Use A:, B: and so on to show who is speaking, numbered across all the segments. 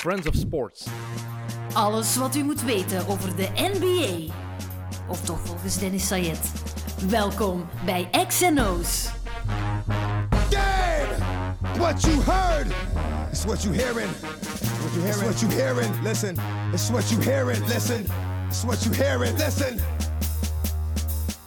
A: Friends of Sports.
B: Alles wat u moet weten over de NBA. Of toch volgens Dennis Sayed. Welkom bij XNO's.
C: Damn! What you heard is what you hearing. What you hearing? It's what you hearing. Listen. It's what you hearing. Listen. It's what you hearing. Listen.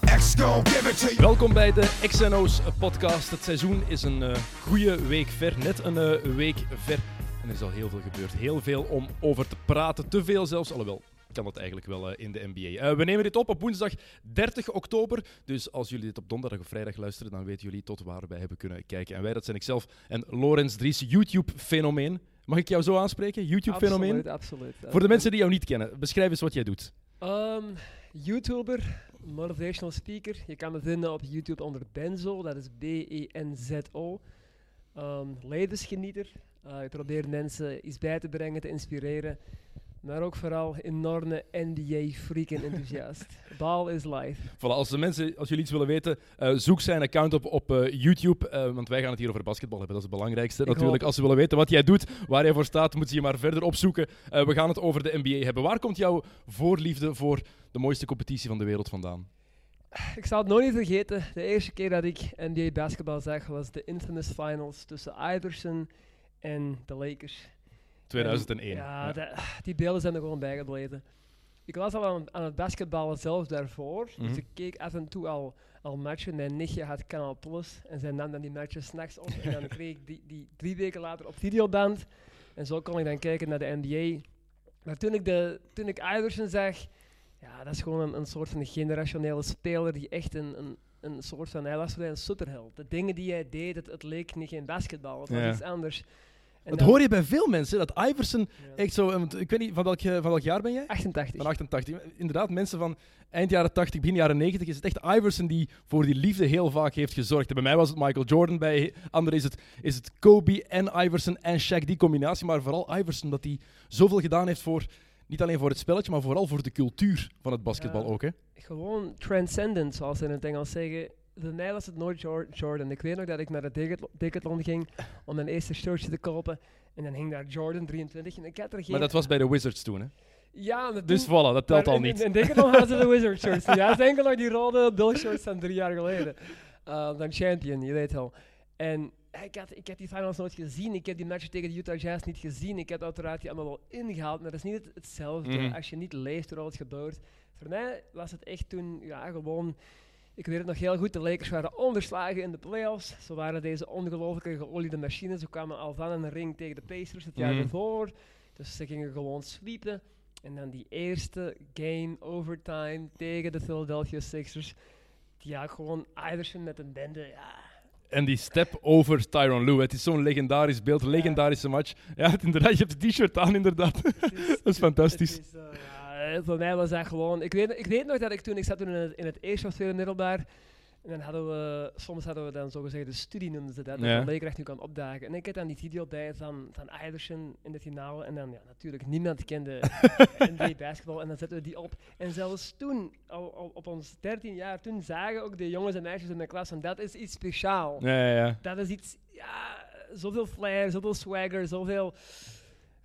C: X gon' give it to you.
A: Welkom bij de XNO's podcast. Het seizoen is een eh goede week ver, net een eh, week ver. En er is al heel veel gebeurd. Heel veel om over te praten. Te veel zelfs, alhoewel kan dat eigenlijk wel eh, in de NBA. Eh, we nemen dit op op woensdag 30 oktober. Dus als jullie dit op donderdag of vrijdag luisteren, dan weten jullie tot waar wij hebben kunnen kijken. En wij, dat zijn ikzelf en Lorenz Dries, YouTube-fenomeen. Mag ik jou zo aanspreken? YouTube-fenomeen?
D: Absoluut, absoluut.
A: Voor de mensen die jou niet kennen, beschrijf eens wat jij doet.
D: Ehm, YouTuber, motivational speaker. Je kan me vinden op YouTube onder Benzo, dat is B-E-N-Z-O. Ehm, levensgenieter. Eh, ik probeer mensen iets bij te brengen, te inspireren. Maar ook vooral enorme NBA-freak en enthousiast. Ball is life.
A: Voilà, als, de mensen, als jullie iets willen weten, eh, zoek zijn account op op eh, YouTube. want wij gaan het hier over basketbal hebben, dat is het belangrijkste.
D: Ik
A: Natuurlijk,
D: hoop
A: als ze willen weten wat jij doet, waar jij voor staat, moeten ze je maar verder opzoeken. We gaan het over de NBA hebben. Waar komt jouw voorliefde voor de mooiste competitie van de wereld vandaan?
D: Ik zal het nooit niet vergeten. De eerste keer dat ik NBA basketbal zag was de infamous finals tussen Iverson en de Lakers.
A: 2001.
D: En, ja, die beelden zijn er gewoon bijgebleven. Ik was al aan, aan het basketballen zelf daarvoor.
A: Mhm.
D: Dus ik keek af en toe al, al matchen. Mijn nichtje had Canal Plus. En zij nam dan die matches s'nachts op. En dan kreeg ik die, die drie weken later op videoband. En zo kon ik dan kijken naar de NBA. Maar toen ik, de, toen ik Iverson zag... Ja, dat is gewoon een, een soort van generationele speler die echt een, een, een soort van... Hij was voor mij een superheld. De dingen die hij deed, het, het leek niet geen basketbal. Het was
A: Ja.
D: iets anders.
A: Dat
D: dan-
A: hoor je bij veel mensen, dat Iverson
D: ja.
A: echt zo... eh, Ik weet niet, van welk, van welk jaar ben jij?
D: 88.
A: Van 88. Inderdaad, mensen van eind jaren 80, begin jaren 90 is het echt Iverson die voor die liefde heel vaak heeft gezorgd. En bij mij was het Michael Jordan, bij anderen is het, is het Kobe en Iverson en Shaq, die combinatie. Maar vooral Iverson, dat hij zoveel gedaan heeft voor, niet alleen voor het spelletje, maar vooral voor de cultuur van het basketbal
D: Ja.
A: ook. Hè?
D: gewoon transcendent, zoals ze in het Engels zeggen. Voor mij was het nooit Jor- Jordan. Ik weet nog dat ik naar de Decathlon- ging om mijn eerste shirtje te kopen. En dan hing daar Jordan 23 en ik had er geen...
A: Maar dat was bij de Wizards toen. Hè?
D: Ja,
A: Dus voilà, dat telt al
D: in-
A: niet.
D: In, Decathlon hadden ze de Wizard shirts. Ja, het is enkel nog die rode Bill shirts van drie jaar geleden. Uh, dan Champion, je weet wel. En ik had, ik had die finals nooit gezien. Ik heb die match tegen de Utah Jazz niet gezien. Ik heb uiteraard die allemaal wel ingehaald, maar dat is niet het- hetzelfde
A: Mhm.
D: als je niet leest hoe het gebeurt. Voor mij was het echt toen, ja, gewoon... Ik weet het nog heel goed, de Lakers waren onderslagen in de playoffs. Ze waren deze ongelooflijke geoliede machines. Ze kwamen al van een ring tegen de Pacers het jaar
A: Mhm.
D: ervoor. Dus ze gingen gewoon sweepen. En dan die eerste game overtime tegen de Philadelphia Sixers. Had gewoon Iverson met een bende. Ja,
A: En die step over Tyron Lue. Het is zo'n legendarisch beeld, legendarische match. Ja, het- inderdaad, je hebt het t-shirt aan, inderdaad.
D: is,
A: Dat is fantastisch.
D: is, eh, ja, voor mij was dat gewoon... Ik weet, ik weet nog dat ik toen... Ik zat toen in het, in het eerste of tweede middelbaar. En dan hadden we... Soms hadden we dan zogezegd de studie, noemden ze dat.
A: Ja.
D: Dat de leerkracht nu kwam opdagen. En ik had dan die video bij van, van Iverson in de finale. En dan, ja, natuurlijk, niemand kende NBA basketbal. En dan zetten we die op. En zelfs toen, al, al op ons 13 jaar, toen zagen ook de jongens en meisjes in de klas van dat is iets speciaal.
A: Ja, ja.
D: Dat is iets, ja, zoveel flair, zoveel swagger, zoveel,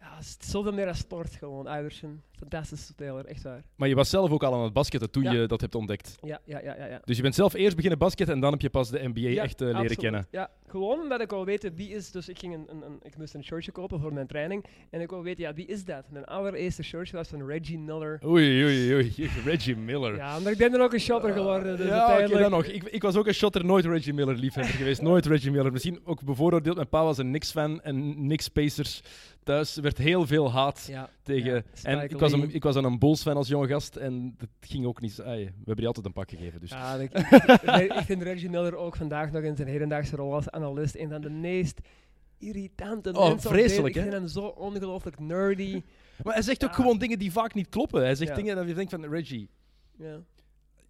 D: ja, zoveel meer dan sport gewoon, Iverson. Fantastische speler, echt waar.
A: Maar je was zelf ook al aan het basketten toen
D: Ja.
A: je dat hebt ontdekt.
D: Ja, ja, ja, ja. ja.
A: Dus je bent zelf eerst beginnen basketten en dan heb je pas de NBA
D: Ja,
A: echt eh, leren kennen.
D: Ja, gewoon omdat ik wil weten wie is. Dus ik, ging een, een, een, ik moest een shirtje kopen voor mijn training. En ik wil weten, ja, wie is dat? Mijn allereerste shirtje was van Reggie Miller.
A: Oei, oei, oei. Reggie Miller.
D: Ja, maar ik ben dan ook een shotter geworden. Dus
A: ja, oké, dan nog. Ik, ik was ook een shotter, nooit Reggie Miller liefhebber geweest. Nooit Reggie Miller. Misschien ook bevooroordeeld. Mijn pa was een Knicks-fan en Knicks-Pacers. Thuis werd heel veel haat
D: Ja,
A: tegen...
D: ja,
A: en ik was, een, ik was dan een Bulls-fan als jonge gast en dat ging ook niet... ai, we hebben die altijd een pak gegeven, dus...
D: Ja, ik, vind Reggie Miller ook vandaag nog in zijn hedendaagse rol als analist een van de meest irritante
A: Oh,
D: mensen.
A: vreselijk?
D: Ik vind hem zo ongelooflijk nerdy.
A: Maar hij zegt ook gewoon dingen die vaak niet kloppen. Hij zegt dingen dat je denkt van... Reggie,
D: Ja.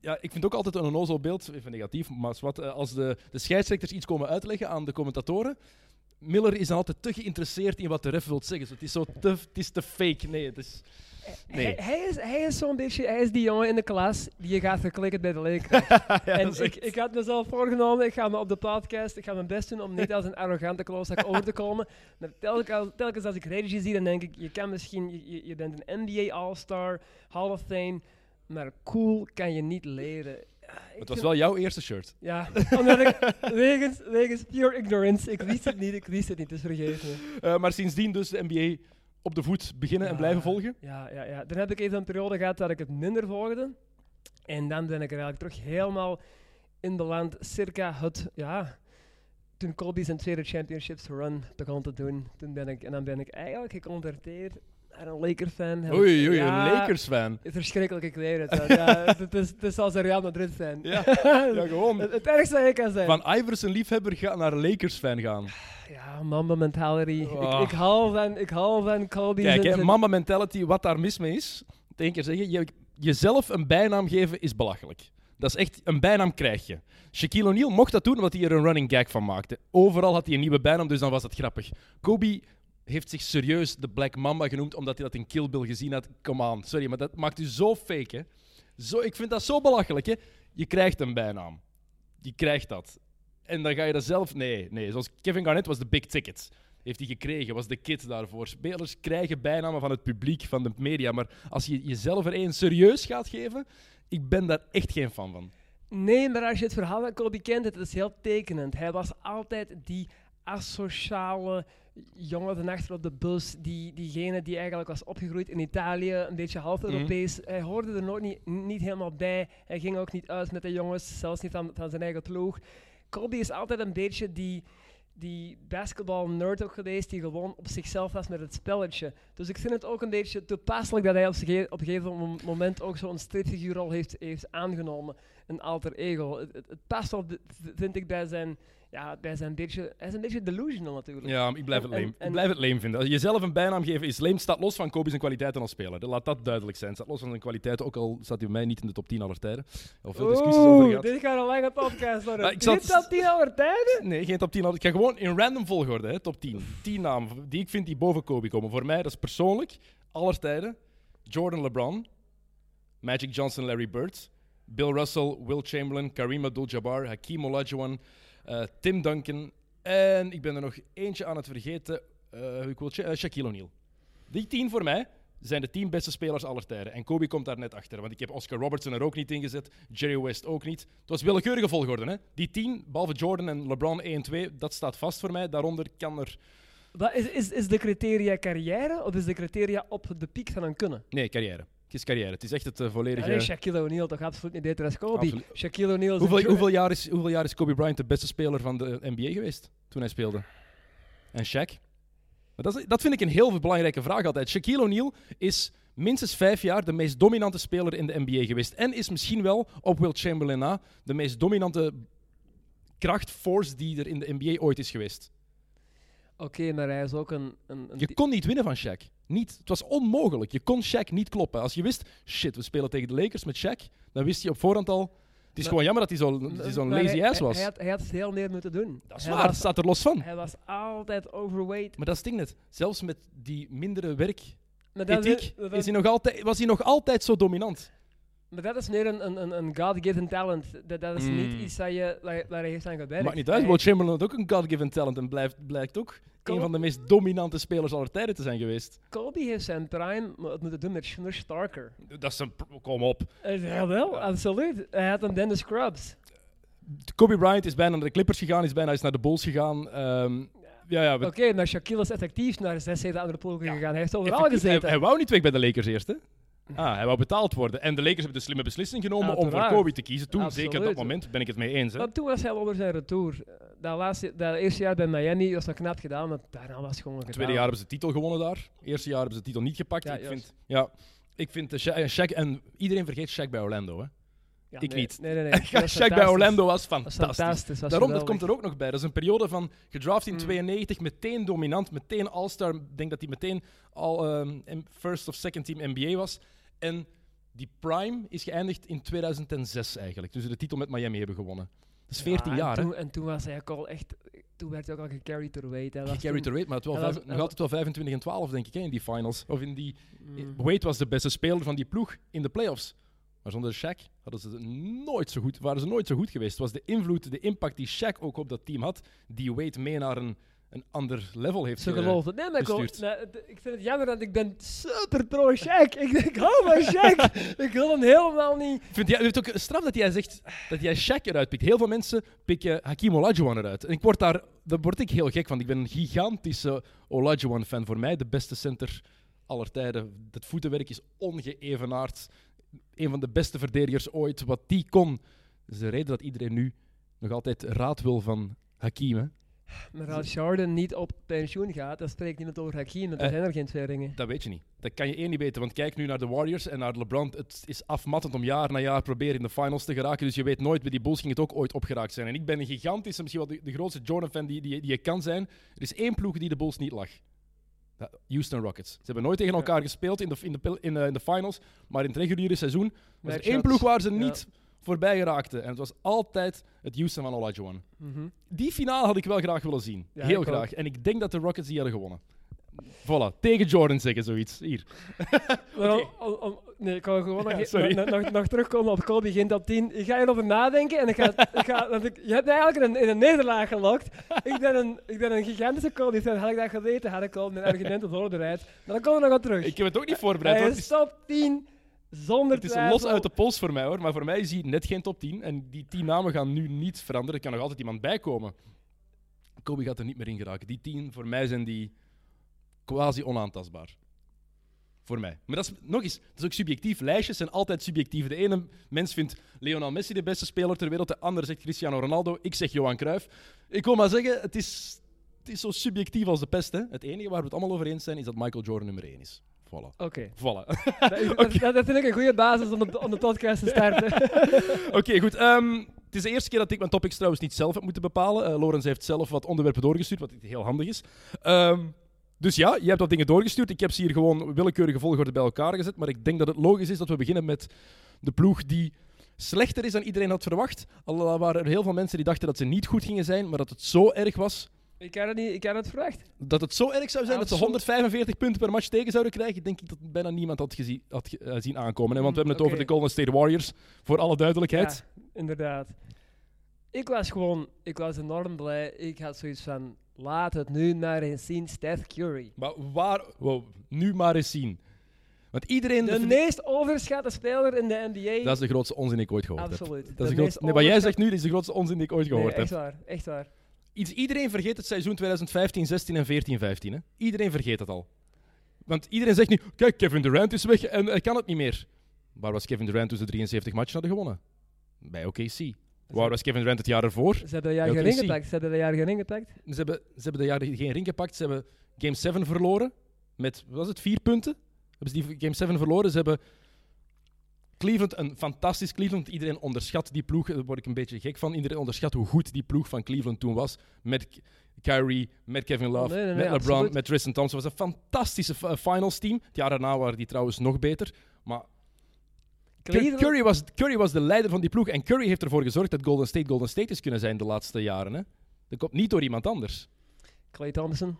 A: ja, ik vind ook altijd een onnozel beeld, even negatief, maar wat, eh, als de, de scheidsrechters iets komen uitleggen aan de commentatoren, Miller is altijd te geïnteresseerd in wat de ref wil zeggen. Zo, het, is zo te, het is te fake. Nee, het is... Nee.
D: Hij, hij is, hij is zo'n beetje, hij is die jongen in de klas die je gaat verklikken bij de leerkracht.
A: Ja,
D: en ik, ik had mezelf voorgenomen, ik ga me op de podcast, ik ga mijn best doen om niet als een arrogante klootzak over te komen. Maar telkens, telkens als ik Reggie zie, dan denk ik, je kan misschien, je- je, je bent een NBA All-Star, Hall of Fame, maar cool kan je niet leren. Ja,
A: Het was wel jouw eerste shirt.
D: Ja, omdat ik, wegens, wegens pure ignorance, ik wist het niet, ik wist het niet, dus vergeef me.
A: Eh, maar sindsdien dus de NBA op de voet beginnen en blijven volgen.
D: Ja, ja, ja. Dan heb ik even een periode gehad dat ik het minder volgde. En dan ben ik er eigenlijk terug helemaal in beland, circa het, ja, toen Kobe zijn tweede championships run begon te doen. Toen ben ik, en dan ben ik eigenlijk geconverteerd naar een Laker-fan. En-
A: Oei, oei,
D: ja,
A: een Lakers-fan.
D: Verschrikkelijk, ik weet het. ja, het, is, het is als een Real Madrid-fan.
A: Ja, ja, gewoon.
D: het, het ergste dat je kan zijn.
A: Van Iverson-liefhebber ga- naar Lakers-fan gaan.
D: Ja, mamba mentality.
A: Oh.
D: Ik, ik hou van, ik hou van Kobe.
A: Kijk, hè, mentality, wat daar mis mee is. Het één keer zeggen, je, jezelf een bijnaam geven is belachelijk. Dat is echt, een bijnaam krijg je. Shaquille O'Neal mocht dat doen omdat hij er een running gag van maakte. Overal had hij een nieuwe bijnaam, dus dan was het grappig. Kobe heeft zich serieus de Black Mamba genoemd omdat hij dat in Kill Bill gezien had. Come on, sorry, maar dat maakt u zo fake, hè. Zo, ik vind dat zo belachelijk, hè. Je krijgt een bijnaam. Je krijgt dat. En dan ga je dat zelf... Nee, nee. Zoals Kevin Garnett was de big ticket. Heeft hij gekregen, was de kid daarvoor. Spelers krijgen bijnamen van het publiek, van de media. Maar als je jezelf er één serieus gaat geven, ik ben daar echt geen fan van.
D: Nee, maar als je het verhaal van Kobe kent, het is heel tekenend. Hij was altijd die asociale jongen van achter op de bus, die, diegene die eigenlijk was opgegroeid in Italië, een beetje half
A: Mhm.
D: Europees. Hij hoorde er nooit niet, niet helemaal bij. Hij ging ook niet uit met de jongens, zelfs niet van, van zijn eigen ploeg. Kobe is altijd een beetje die, die basketbal-nerd ook geweest, die gewoon op zichzelf was met het spelletje. Dus ik vind het ook een beetje toepasselijk dat hij op, een gegeven mom- moment ook zo'n stripfiguurrol heeft, heeft aangenomen. Een alter ego. Het, het, het past wel, vind ik, bij zijn, ja, beetje... Hij is een beetje delusional natuurlijk.
A: Ja, maar ik blijf het lame. Ik blijf het lame vinden. Als jezelf een bijnaam geven is lame, staat los van Kobe zijn kwaliteiten als speler. Laat dat duidelijk zijn. Staat los van zijn kwaliteiten, ook al staat hij bij mij niet in de top 10 aller tijden. Al veel discussies over gehad.
D: dit gaat een lange podcast worden.
A: Zat-
D: zat... dat tien oude tijden?
A: Nee, geen top 10. Ik ga gewoon in random volgorde, hè, top 10. 10 namen die ik vind die boven Kobe komen. Voor mij, dat is persoonlijk, aller tijden. Jordan LeBron, Magic Johnson, Larry Bird, Bill Russell, Will Chamberlain, Kareem Abdul-Jabbar, Hakeem Olajuwon, eh, Tim Duncan en ik ben er nog eentje aan het vergeten. eh, ik wil Sha- eh, Shaquille O'Neal. Die 10 voor mij zijn de 10 beste spelers aller tijden. En Kobe komt daar net achter, want ik heb Oscar Robertson er ook niet in gezet, Jerry West ook niet. Het was willekeurige volgorde, hè? Die 10, behalve Jordan en LeBron 1 en 2, dat staat vast voor mij. Daaronder kan er.
D: Is, is, is de criteria carrière of is de criteria op de piek van een kunnen?
A: Nee, carrière. Het is carrière. Het is echt het eh, volledige.
D: Ja, Shaquille O'Neal toch absoluut niet beter als Kobe.
A: Absoluut.
D: Shaquille O'Neal
A: hoeveel, jaar is, hoeveel jaar is Kobe Bryant de beste speler van de NBA geweest toen hij speelde? En Shaq? Maar dat, is- dat vind ik een heel belangrijke vraag altijd. Shaquille O'Neal is minstens vijf jaar de meest dominante speler in de NBA geweest. En is misschien wel, op Will Chamberlain na, de meest dominante krachtforce die er in de NBA ooit is geweest.
D: Oké, maar hij is ook een... een, een
A: Je kon niet winnen van Shaq. Niet. Het was onmogelijk. Je kon Shaq niet kloppen. Als je wist, shit, we spelen tegen de Lakers met Shaq, dan wist je op voorhand al... Het is gewoon jammer dat hij zo- zo'n
D: maar
A: lazy
D: hij-
A: ass was.
D: Hij, hij, had, hij had veel meer moeten doen.
A: dat is
D: hij
A: waar, dat
D: Was,
A: staat er los van.
D: hij was altijd overweight.
A: Maar dat is ding net. Zelfs met die mindere
D: is
A: hij nog altijd, was hij nog altijd zo dominant.
D: Maar dat is meer een, een, een, een God-given talent. Dat, dat is
A: Mm.
D: niet iets dat je, waar, waar hij heeft aan gewerkt.
A: Maakt niet uit. Will Chamberlain had ook een God-given talent en blijft, blijkt ook een van de meest dominante spelers aller tijden te zijn geweest.
D: Kobe heeft zijn prime het moeten doen met Schnush Starker.
A: Dat is een... Kom op.
D: Eh, Ja, wel, absoluut. Hij had een Dennis Scrubs.
A: Kobe Bryant is bijna naar de Clippers gegaan, is bijna eens naar de Bulls gegaan. Ehm, ja, ja,
D: Oké, maar Shaquille is effectief naar zes, zeven andere ploegen
A: Ja.
D: gegaan. Hij heeft overal
A: Effectief, hij,
D: gezeten.
A: hij wou niet weg bij de Lakers eerst, hè? Ah, hij wou betaald worden. En de Lakers hebben de slimme beslissing genomen om voor. Kobe te kiezen. Toen, zeker op dat moment, ben ik het mee eens. Hè?
D: Want toen was hij al onder zijn retour. Dat, laatste, dat eerste jaar bij Miami was nog knap gedaan, maar daarna was het gewoon gedaan.
A: tweede jaar hebben ze de titel gewonnen daar. Eerste jaar hebben ze de titel niet gepakt.
D: Ja,
A: ik
D: juist.
A: vind, ja, ik vind eh, Shaq... En iedereen vergeet Shaq bij Orlando, hè?
D: Ja,
A: ik
D: nee,
A: niet.
D: Nee, nee, nee. Dat
A: Shaq bij. Orlando was
D: Dat was
A: fantastisch.
D: was
A: Daarom, dat komt er ook nog bij. Dat is een periode van gedraft in
D: Mm.
A: 92, meteen dominant, meteen All-Star. Ik denk dat hij meteen al ehm, first of second team NBA was. En die prime is geëindigd in 2006 eigenlijk. Toen ze de titel met Miami hebben gewonnen. Dat is 14
D: Ja,
A: jaar,
D: en
A: hè?
D: toen, En toen was hij ook al echt toen werd hij ook al gecarried door Wade. toen-
A: to rate, maar het wel vijf-
D: was-
A: nog altijd wel 25 en 12, denk ik, hè, in die finals. Of in die...
D: Mm.
A: Wade was de beste speler van die ploeg in de playoffs. Maar zonder Shaq hadden ze nooit zo goed, waren ze nooit zo goed geweest. Het was de invloed, de impact die Shaq ook op dat team had, die Wade mee naar een, een ander level heeft
D: Ze
A: ge-
D: geloofden. Nee, maar ik, nee, ik vind het jammer dat ik ben super pro Shaq. Ik, ik hou van Shaq. ik wil hem helemaal niet.
A: Ik vind, ja, het is ook straf dat jij zegt dat jij Shaq eruit pikt. Heel veel mensen pikken Hakim Olajuwon eruit. En ik word daar, daar word ik heel gek van. Ik ben een gigantische Olajuwon-fan. Voor mij de beste center aller tijden. Het voetenwerk is ongeëvenaard. Een van de beste verdedigers ooit. Wat die kon. Dat is de reden dat iedereen nu nog altijd raad wil van Hakim. hè.
D: Maar als Jordan niet op pensioen gaat, dan spreekt niemand over Hakim. Want er
A: Eh.
D: zijn er geen twee ringen.
A: Dat weet je niet. Dat kan je één niet weten. Want kijk nu naar de Warriors en naar LeBron. Het is afmattend om jaar na jaar proberen in de finals te geraken. Dus je weet nooit, bij die Bulls ging het ook ooit opgeraakt zijn. En ik ben een gigantische, misschien wel de, de grootste Jordan-fan die, die, die je kan zijn. Er is één ploeg die de Bulls niet lag. Houston Rockets. Ze hebben nooit tegen
D: Ja.
A: elkaar gespeeld in de, in, de, pil- in, de, in de finals. Maar in het reguliere seizoen was er één ploeg waar ze
D: Ja.
A: Voorbij geraakten. En het was altijd het Houston van Olajuwon.
D: Mhm.
A: Die finale had ik wel graag willen zien.
D: Ja,
A: Heel
D: ook.
A: graag. En ik denk dat de Rockets die hadden gewonnen. Voilà, tegen Jordan zeggen zoiets. Hier.
D: Om- nee, ik kan gewoon nog,
A: Ja, sorry.
D: nog, nog, nog terugkomen op Kobe begint op 10. Ik ga erover nadenken en ik ga, ik ga, want ik, je hebt mij eigenlijk in een, in een nederlaag gelokt. Ik ben een, ik ben een gigantische Kobe fan. Had ik dat geweten, had ik al mijn argumenten voorbereid. Maar dan komen we nog aan terug.
A: Ik heb het ook niet voorbereid.
D: Hij is
A: is,
D: top 10 zonder
A: het is
D: twijfel.
A: los uit de pols voor mij hoor. Maar voor mij is hij net geen top 10. En die 10 namen gaan nu niet veranderen. Er kan nog altijd iemand bij komen. Kobe gaat er niet meer in geraken. Die 10, voor mij zijn die quasi onaantastbaar. Voor mij. Maar dat is nog eens, dat is ook subjectief. Lijstjes zijn altijd subjectief. De ene mens vindt Lionel Messi de beste speler ter wereld. De andere zegt Cristiano Ronaldo. Ik zeg Johan Cruijff. Ik wil maar zeggen, het is, het is zo subjectief als de pest. Hè. Het enige waar we het allemaal over eens zijn, is dat Michael Jordan nummer 1 is. Voilà.
D: Oké.
A: Voilà.
D: Dat, is- dat, vind ik een goede basis om de, om de podcast te starten.
A: Oké, goed. ehm, het is de eerste keer dat ik mijn topics trouwens niet zelf heb moeten bepalen. Eh Lorenz heeft zelf wat onderwerpen doorgestuurd, wat heel handig is. Ehm, dus ja, je hebt wat dingen doorgestuurd. Ik heb ze hier gewoon willekeurige volgorde bij elkaar gezet. Maar ik denk dat het logisch is dat we beginnen met de ploeg die slechter is dan iedereen had verwacht. Al waren er heel veel mensen die dachten dat ze niet goed gingen zijn, maar dat het zo erg was.
D: Ik had het niet, ik had het verwacht.
A: Dat het zo erg zou zijn dat ze
D: Absoluut.
A: 145 punten per match tegen zouden krijgen, denk ik dat bijna niemand had, gezien, had eh, zien aankomen. hè. Want we
D: Mm,
A: hebben het over de Golden State Warriors, voor alle duidelijkheid.
D: Ja, inderdaad. Ik was gewoon, ik was enorm blij. Ik had zoiets van, laat het nu maar eens zien, Steph Curry.
A: Maar waar... Wow, nu maar eens zien. Want iedereen...
D: De meest overschatte speler in de NBA.
A: Dat is de grootste onzin die ik ooit gehoord heb.
D: Absoluut.
A: Dat is
D: De
A: de
D: meest
A: grootste... Nee, wat jij zegt nu, is de grootste onzin die ik ooit gehoord
D: Nee, echt
A: heb.
D: waar, echt waar.
A: Iets, iedereen vergeet het seizoen 2015, 16 en 14, 15. Hè? Iedereen vergeet het al. Want iedereen zegt nu, kijk, Kevin Durant is weg en hij kan het niet meer. Waar was Kevin Durant toen ze 73 matchen hadden gewonnen? Bij OKC. Waar was Kevin Durant het jaar ervoor?
D: Ze hebben dat jaar
A: Ja,
D: geen ring gepakt. Ze hebben dat jaar geen ring gepakt.
A: Ze hebben, ze hebben de jaren geen ring gepakt. Ze hebben Game 7 verloren. Met, wat was het, vier punten? Hebben ze die Game 7 verloren. Ze hebben Cleveland, een fantastisch Cleveland. Iedereen onderschat die ploeg. Daar word ik een beetje gek van. Iedereen onderschat hoe goed die ploeg van Cleveland toen was. Met Kyrie, met Kevin Love,
D: Nee, nee,
A: met LeBron,
D: absoluut.
A: met Tristan Thompson. Het was een fantastische fi- finals team. Het jaar daarna waren die trouwens nog beter. Maar
D: Cleveland-
A: Curry was, Curry was de leider van die ploeg. En Curry heeft ervoor gezorgd dat Golden State Golden State is kunnen zijn de laatste jaren. Hè. Dat komt niet door iemand anders.
D: Clay Thompson.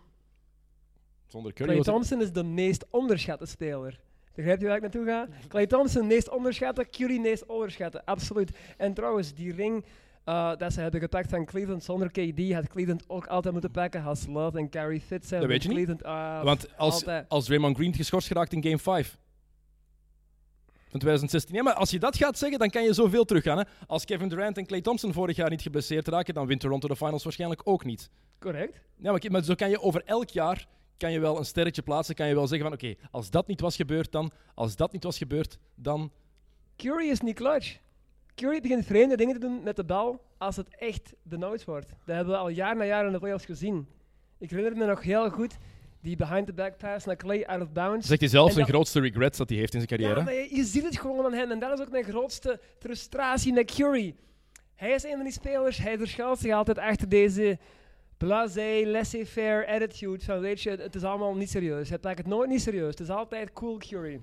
A: Zonder Curry
D: Clay
A: het-
D: Thompson is de meest onderschatte speler. Begrijp je waar ik naartoe ga? Clay Thompson, meest onderschatte. Curry, meest onderschatte. Absoluut. En trouwens, die ring eh, dat ze hebben gepakt van Cleveland zonder KD had Cleveland ook altijd moeten pakken als Love en Carrie fit zijn.
A: Dat weet je niet.
D: Cleveland, ah,
A: Want als,
D: altijd.
A: als Draymond Green geschorst geraakt in Game 5 van 2016. Ja, maar als je dat gaat zeggen, dan kan je zoveel teruggaan. Hè? Als Kevin Durant en Clay Thompson vorig jaar niet geblesseerd raken, dan wint Toronto de finals waarschijnlijk ook niet.
D: Correct.
A: Ja, maar, maar zo kan je over elk jaar kan je wel een sterretje plaatsen. Kan je wel zeggen van, oké, als dat niet was gebeurd dan, als dat niet was gebeurd, dan...
D: Curry is niet clutch. Curry begint vreemde dingen te doen met de bal als het echt benauwd wordt. Dat hebben we al jaar na jaar in de playoffs gezien. Ik herinner me nog heel goed die behind-the-back pass naar Clay out of bounds.
A: Zegt hij zelf zijn grootste regrets dat hij heeft in zijn carrière.
D: je, je ziet het gewoon aan hem. En dat is ook mijn grootste frustratie met Curry. Hij is een van die spelers, hij verschuilt zich altijd achter deze blasé, laissez-faire attitude. Van weet je, het is allemaal niet serieus. Hij pakt het nooit niet serieus. Het is altijd cool Curry.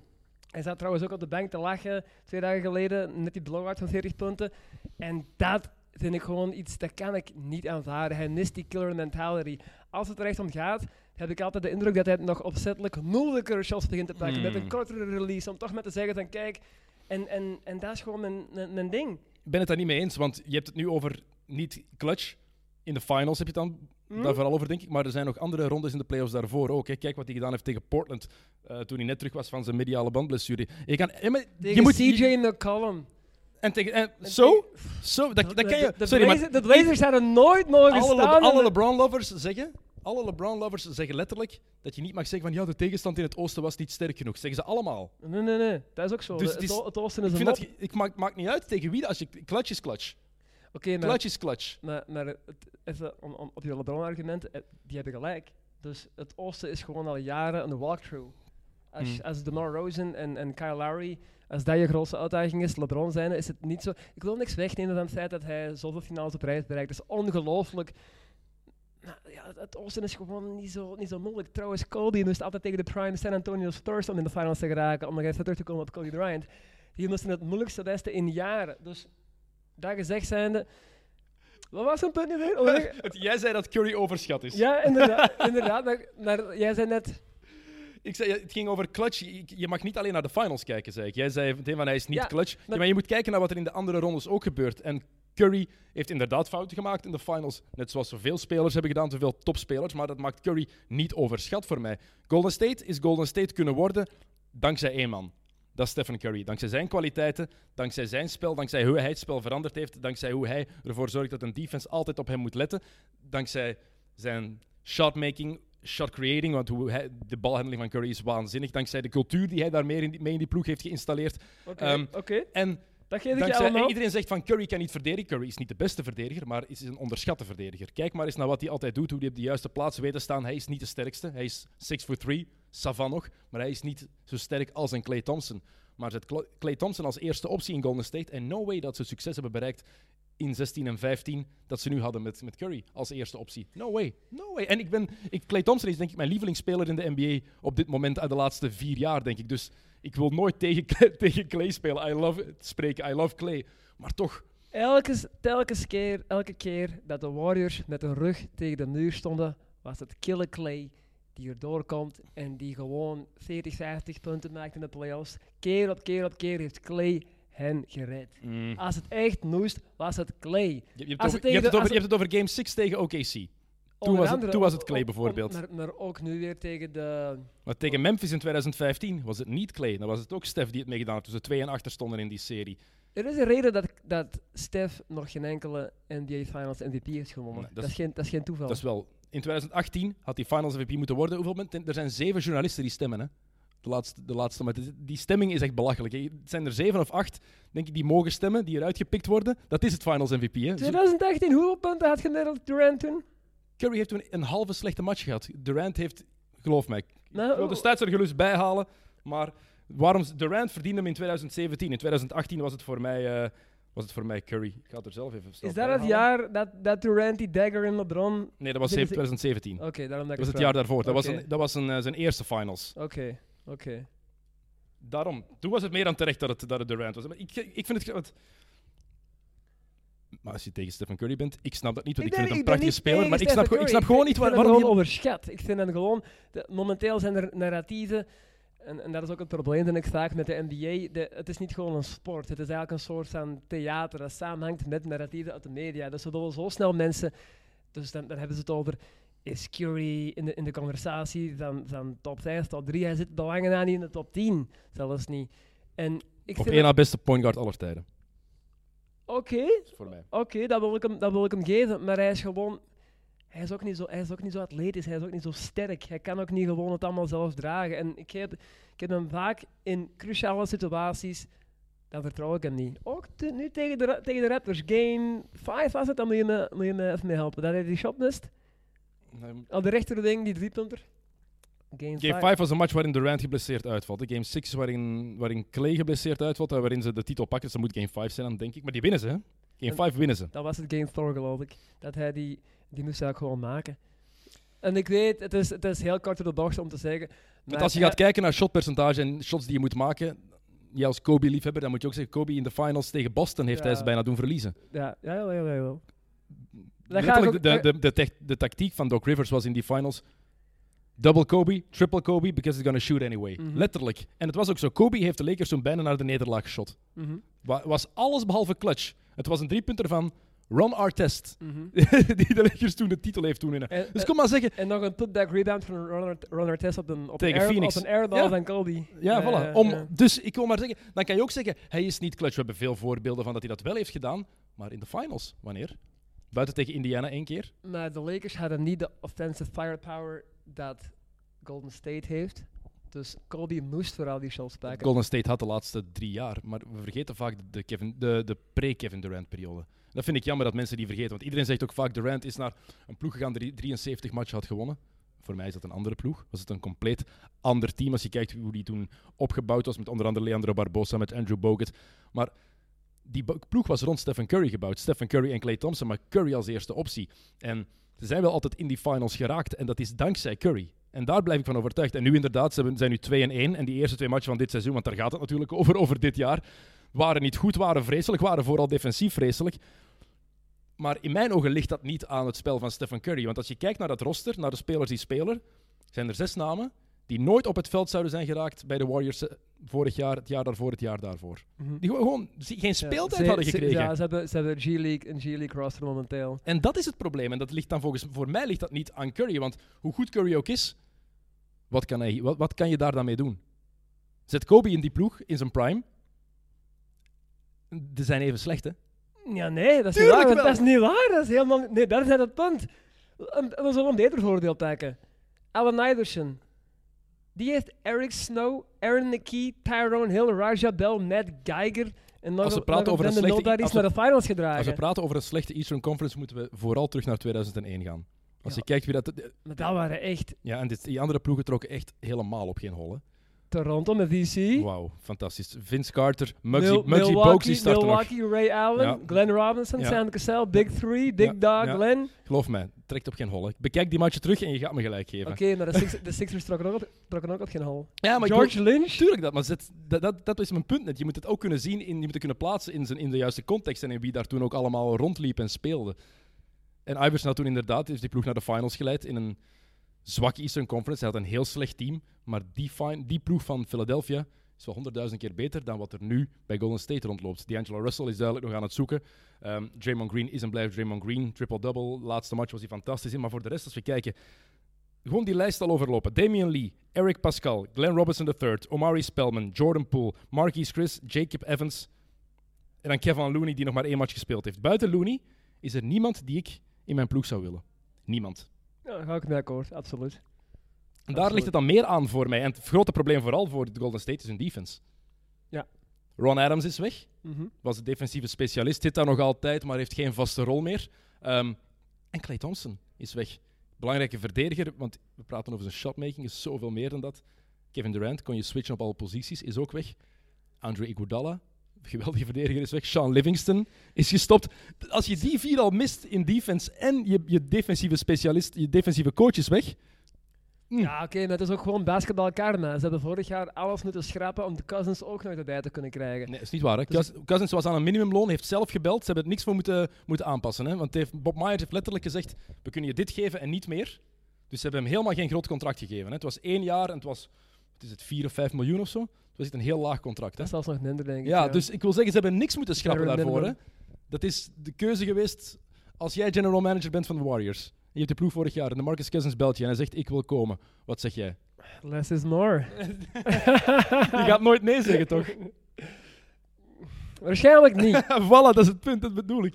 D: Hij zat trouwens ook op de bank te lachen twee dagen geleden, net die blowout van 40 punten. En dat vind ik gewoon iets, dat kan ik niet aanvaarden. Hij mist die killer mentality. Als het er echt om gaat, heb ik altijd de indruk dat hij nog opzettelijk moeilijkere shots begint te pakken. Met een
A: Hmm.
D: kortere release, om toch maar te zeggen van kijk, en, en, en dat is gewoon mijn, mijn, mijn ding.
A: Ik ben het daar niet mee eens, want je hebt het nu over niet clutch. In de finals heb je het dan
D: Hm?
A: daar vooral over, denk ik. Maar er zijn nog andere rondes in de playoffs daarvoor ook. Hè. Kijk wat hij gedaan heeft tegen Portland eh, toen hij net terug was van zijn mediale bandblessure. Je kan,
D: Tegen
A: je moet
D: CJ McCollum.
A: En tegen, en,
D: En
A: zo? Zo? Dat,
D: De,
A: dat kan je...
D: de, de,
A: sorry, maar
D: Blazers, de Blazers hadden nooit mogen
A: alle, Le- alle LeBron-lovers zeggen... Alle LeBron-lovers zeggen letterlijk dat je niet mag zeggen van ja, de tegenstand in het oosten was niet sterk genoeg. Zeggen ze allemaal.
D: Nee, nee, nee. Dat is ook zo.
A: Dus
D: De-
A: het is-
D: oosten is
A: Ik
D: een
A: dat, je- ik maakt maakt niet uit tegen wie. Als je clutch is clutch.
D: Oké,
A: Clutch is clutch.
D: het, even om, om, op je LeBron-argument, eh, die hebben gelijk. Dus het oosten is gewoon al jaren een walkthrough. Als,
A: Hmm.
D: als DeMar Rosen en, en Kyle Lowry, als dat je grootste uitdaging is, LeBron zijn, is het niet zo... Ik wil niks wegnemen van het feit dat hij zoveel finales op reis bereikt. Dat is ongelooflijk. Nou, ja, het- oosten is gewoon niet zo, niet zo moeilijk. Trouwens, Kobe moest altijd tegen de prime San Antonio Spurs om in de finals te geraken. Om nog even terug te komen op Kobe Bryant. Die moesten het moeilijkste westen in jaren. Dus dat gezegd zijnde... Wat was een punt nu weer? Oh,
A: Jij zei dat Curry overschat is.
D: ja, inderdaad. inderdaad maar, maar jij zei net...
A: Ik zei, het ging over clutch. Je, mag niet alleen naar de finals kijken, zei ik. Jij zei meteen van hij is niet
D: Ja,
A: clutch. Ja,
D: maar-
A: maar je moet kijken naar wat er in de andere rondes ook gebeurt. En Curry heeft inderdaad fouten gemaakt in de finals. Net zoals zoveel spelers hebben gedaan, zoveel topspelers. Maar dat maakt Curry niet overschat voor mij. Golden State is Golden State kunnen worden dankzij één man. Dat is Stephen Curry. Dankzij zijn kwaliteiten, dankzij zijn spel, dankzij hoe hij het spel veranderd heeft, dankzij hoe hij ervoor zorgt dat een defense altijd op hem moet letten, dankzij zijn shotmaking, shot creating, want hoe hij, de balhandeling van Curry is waanzinnig, dankzij de cultuur die hij daarmee in die, mee in die ploeg heeft geïnstalleerd.
D: Oké,
A: Ehm. En
D: Dat geef ik je
A: Dankzij, iedereen zegt van Curry kan niet verdedigen. Curry is niet de beste verdediger, maar is een onderschatte verdediger. Kijk maar eens naar wat hij altijd doet, hoe hij op de juiste plaats weet te staan. Hij is niet de sterkste. Hij is 6 foot 3, savan nog, maar hij is niet zo sterk als een Clay Thompson. Maar zet Cla- Clay Thompson als eerste optie in Golden State en no way dat ze succes hebben bereikt in 16 en 15 dat ze nu hadden met, met Curry als eerste optie. No way. No way. En ik ben, ik, Clay Thompson is denk ik mijn lievelingsspeler in de NBA op dit moment uit de laatste vier jaar, denk ik. Dus ik wil nooit tegen, tegen Clay spelen. I love spreken. I love Clay. Maar toch,
D: Elke, telkens keer, elke keer dat de Warriors met hun rug tegen de muur stonden, was het Killer Clay die erdoor komt en die gewoon 40, 50 punten maakt in de playoffs. Keer op keer op keer heeft Clay hen gered. Als het echt moest, was het Clay.
A: Je, je, hebt, over,
D: het
A: je,
D: tegen
A: hebt het
D: de-
A: over,
D: als
A: je hebt het over Game 6 tegen OKC. Toen was het- toen was het Clay bijvoorbeeld.
D: Maar, maar ook nu weer tegen de...
A: Maar tegen Memphis in 2015 was het niet Clay. Dan was het ook Steph die het meegedaan had. Ze 2 en achter stonden in die serie.
D: Er is een reden dat, dat Steph nog geen enkele NBA Finals MVP heeft gewonnen.
A: Nee, dat
D: dat,
A: is-
D: is geen, dat is geen toeval.
A: Dat is wel... In 2018 had hij Finals MVP moeten worden. Hoeveel mensen? Er zijn zeven journalisten die stemmen, hè. De laatste, de laatste, maar die stemming is echt belachelijk. hè. Het zijn er zeven of acht, denk ik, die mogen stemmen, die eruit gepikt worden. Dat is het Finals MVP. Hè. Zo-
D: 2018, hoeveel punten had gemiddeld Durant toen?
A: Curry heeft toen een halve slechte match gehad. Durant heeft, geloof mij,
D: Nou,
A: Ik wil de stats er gerust bij halen, maar waarom Durant verdiende hem in 2017. In 2018 was het voor mij, eh, was het voor mij Curry. Ik ga het er zelf even snel
D: Is dat het jaar dat, dat Durant die dagger in LeBron...
A: Nee, dat was
D: Dit is-
A: 2017.
D: Oké, daarom dat
A: Dat was
D: ik
A: het jaar daarvoor. Dat was, een, dat was een, eh, zijn eerste finals.
D: Oké, oké.
A: Daarom. Toen was het meer dan terecht dat het, dat het Durant was. Maar ik, ik vind het... Maar als je tegen Stephen Curry bent, ik snap dat niet, want ik, vind het een prachtige speler. Maar ik snap, gewoon- ik snap gewoon niet waar,
D: waarom gewoon
A: je-
D: overschat. Ik vind hem gewoon... de- momenteel zijn er narratieven... En, en dat is ook het probleem, denk ik, vaak met de NBA. De, het is niet gewoon een sport. Het is eigenlijk een soort van theater dat samenhangt met narratieven uit de media. Dus we willen zo snel mensen... Dus dan, dan hebben ze het over... Is Curry in de, in de conversatie van, van top 5, top 3? Hij zit belangen aan niet in de top 10. Zelfs niet. En ik
A: Op één na beste point guard aller tijden.
D: Oké,
A: Voor mij.
D: Oké, dat, wil ik hem- dat wil ik hem geven. Maar hij is gewoon. Hij is, ook niet zo, hij is ook niet zo atletisch, hij is ook niet zo sterk. Hij kan ook niet gewoon het allemaal zelf dragen. En ik heb, ik heb hem vaak in cruciale situaties. Dan vertrouw ik hem niet. Ook te- nu tegen de, tegen de Raptors. Game 5 was het, dan moet je, me, moet je me even mee helpen. Dat hij die shot mist. Op de rechterwing, die driepunter. Game,
A: Game 5 was een match waarin Durant geblesseerd uitvalt. Game 6 waarin, waarin Clay geblesseerd uitvalt en waarin ze de titel pakken. Dus dat moet Game 5 zijn dan, denk ik. Maar die winnen ze, hè? Game
D: En-
A: 5 winnen ze.
D: Dat was het Game 4, geloof ik. Dat hij die, die moest hij ook gewoon maken. En ik weet, het is, het is heel kort door de bocht om te zeggen.
A: Want als je gaat kijken naar shotpercentage en shots die je moet maken, jij als Kobe-liefhebber, dan moet je ook zeggen, Kobe in de finals tegen Boston heeft
D: Ja.
A: hij ze bijna doen verliezen.
D: Ja, ja, ja, ja, ja.
A: Letterlijk,
D: ook-
A: de, de, de, de tactiek van Doc Rivers was in die finals double Kobe, triple Kobe, because he's gonna shoot anyway.
D: Mhm.
A: Letterlijk. En het was ook zo. Kobe heeft de Lakers toen bijna naar de nederlaag geschot. Wa- was alles behalve clutch. Het was een driepunter van Ron Artest,
D: mhm.
A: die de Lakers toen de titel heeft toen winnen.
D: En,
A: Dus kom maar zeggen,
D: en nog een putback rebound van een runner, runner test op een, op
A: Tegen
D: een, air,
A: Phoenix.
D: op een airball
A: Ja.
D: van.
A: Ja,
D: Eh,
A: voilà. Om. Dus ik wil maar zeggen, dan kan je ook zeggen, hij is niet clutch. We hebben veel voorbeelden van dat hij dat wel heeft gedaan. Maar in de finals, wanneer? Buiten tegen Indiana één keer.
D: Maar de Lakers hadden niet de offensive firepower dat Golden State heeft. Dus Kobe moest vooral die shots pakken.
A: Golden State had de laatste drie jaar. Maar we vergeten vaak de, Kevin, de, de pre-Kevin Durant periode. Dat vind ik jammer dat mensen die vergeten. Want iedereen zegt ook vaak, Durant is naar een ploeg gegaan die 73 matchen had gewonnen. Voor mij is dat een andere ploeg. Was het een compleet ander team als je kijkt hoe die toen opgebouwd was. Met onder andere Leandro Barbosa, met Andrew Bogut. Maar die ploeg was rond Stephen Curry gebouwd. Stephen Curry en Klay Thompson, maar Curry als eerste optie. En ze zijn wel altijd in die finals geraakt. En dat is dankzij Curry. En daar blijf ik van overtuigd. En nu inderdaad, ze zijn nu 2 en 1. En die eerste twee matchen van dit seizoen, want daar gaat het natuurlijk over, over dit jaar, waren niet goed, waren vreselijk, waren vooral defensief vreselijk. Maar in mijn ogen ligt dat niet aan het spel van Stephen Curry. Want als je kijkt naar dat roster, naar de spelers die spelen, zijn er zes namen die nooit op het veld zouden zijn geraakt bij de Warriors eh, vorig jaar, het jaar daarvoor, het jaar daarvoor.
D: Mhm.
A: Die gewoon, geen speeltijd
D: ze-
A: hadden
D: ze-
A: gekregen.
D: Ja, ze hebben, ze hebben G-League, een G-League roster momenteel.
A: En dat is het probleem. En dat ligt dan volgens voor mij ligt dat niet aan Curry. Want hoe goed Curry ook is, wat kan, hij, wat, wat kan je daar dan mee doen? Zet Kobe in die ploeg, in zijn prime. Die zijn even slecht, hè?
D: Ja, nee, dat is
A: Tuurlijk
D: niet waar.
A: wel.
D: Dat is niet waar. Dat is helemaal, nee, dat is net het punt. We zullen een beter voorbeeld pakken. Allen Iverson. Die heeft Eric Snow, Aaron McKee, Tyrone Hill, Raja Bell, Matt Geiger en nog
A: Als we
D: een-
A: praten
D: nog
A: over een
D: Brandon
A: slechte-
D: Nobody
A: als
D: naar de finals gedragen.
A: Als we praten over een slechte Eastern Conference, moeten we vooral terug naar 2001 gaan. Als
D: Ja.
A: je kijkt wie dat...
D: Maar dat waren echt
A: Ja, en dit, die andere ploegen trokken echt helemaal op geen hol, hè?
D: Toronto met VC.
A: Wauw, fantastisch. Vince Carter, Muggsy,
D: Mil-
A: Muggsy Bogues,
D: Milwaukee,
A: nog.
D: Milwaukee, Ray Allen,
A: Ja.
D: Glenn Robinson,
A: Ja.
D: Sam Cassell, Big Three, Big
A: Ja.
D: Dog. Glenn.
A: Geloof mij, trekt op geen hol. hè. Bekijk die matchen terug en je gaat me gelijk geven.
D: Oké, maar de, Six, de Sixers trokken ook, trokken ook geen hol.
A: Ja, maar ik
D: George Lynch.
A: Tuurlijk dat, maar zet- dat, dat, dat is mijn punt net. Je moet het ook kunnen zien, in, je moet het kunnen plaatsen in, zijn, in de juiste context en in wie daar toen ook allemaal rondliep en speelde. En Iverson had toen inderdaad heeft die ploeg naar de finals geleid in een zwakke Eastern Conference. Hij had een heel slecht team, maar die, fin- die ploeg van Philadelphia is wel honderdduizend keer beter dan wat er nu bij Golden State rondloopt. D'Angelo Russell is duidelijk nog aan het zoeken. Ehm Draymond Green is en blijft Draymond Green. Triple-double, laatste match was hij fantastisch in. Maar voor de rest, als we kijken, gewoon die lijst al overlopen. Damian Lee, Eric Pascal, Glenn Robinson III, Omari Spellman, Jordan Poole, Marquise Chris, Jacob Evans en dan Kevin Looney die nog maar één match gespeeld heeft. Buiten Looney is er niemand die ik in mijn ploeg zou willen. Niemand.
D: Ja, daar ga ik mee akkoord, absoluut.
A: En daar
D: Absoluut.
A: ligt het dan meer aan voor mij. En het grote probleem vooral voor de Golden State is hun defense.
D: Ja.
A: Ron Adams is weg.
D: Mhm.
A: Was de defensieve specialist. Zit daar nog altijd, maar heeft geen vaste rol meer. Ehm, en Clay Thompson is weg. Belangrijke verdediger, want we praten over zijn shotmaking, is zoveel meer dan dat. Kevin Durant kon je switchen op alle posities, is ook weg. Andre Iguodala, geweldige verdediger, is weg. Sean Livingston is gestopt. Als je die vier al mist in defense en je, je defensieve specialist, je defensieve coach is weg. Hm.
D: Ja, oké, maar het is ook gewoon basketbal karma. Ze hebben vorig jaar alles moeten schrappen om de Cousins ook nog erbij te kunnen krijgen.
A: Nee, dat is niet waar. Hè.
D: Dus-
A: Cousins- was aan een minimumloon, heeft zelf gebeld. Ze hebben er niks voor moeten, moeten aanpassen. Hè. Want het heeft, Bob Myers heeft letterlijk gezegd, we kunnen je dit geven en niet meer. Dus ze hebben hem helemaal geen groot contract gegeven. Hè. Het was één jaar en het was, wat is het, 4 of 5 miljoen of zo. Was echt een heel laag contract. Hè.
D: Dat is zelfs nog minder, denk ik.
A: Ja, dus ik wil zeggen, ze hebben niks moeten schrappen daarvoor. Hè. Dat is de keuze geweest als jij general manager bent van de Warriors. En je hebt de ploeg vorig jaar en de Marcus Cousins belt je en hij zegt, ik wil komen. Wat zeg jij?
D: Less is more.
A: Je gaat nooit nee zeggen, toch?
D: Waarschijnlijk niet.
A: voilà, dat is het punt, dat bedoel ik.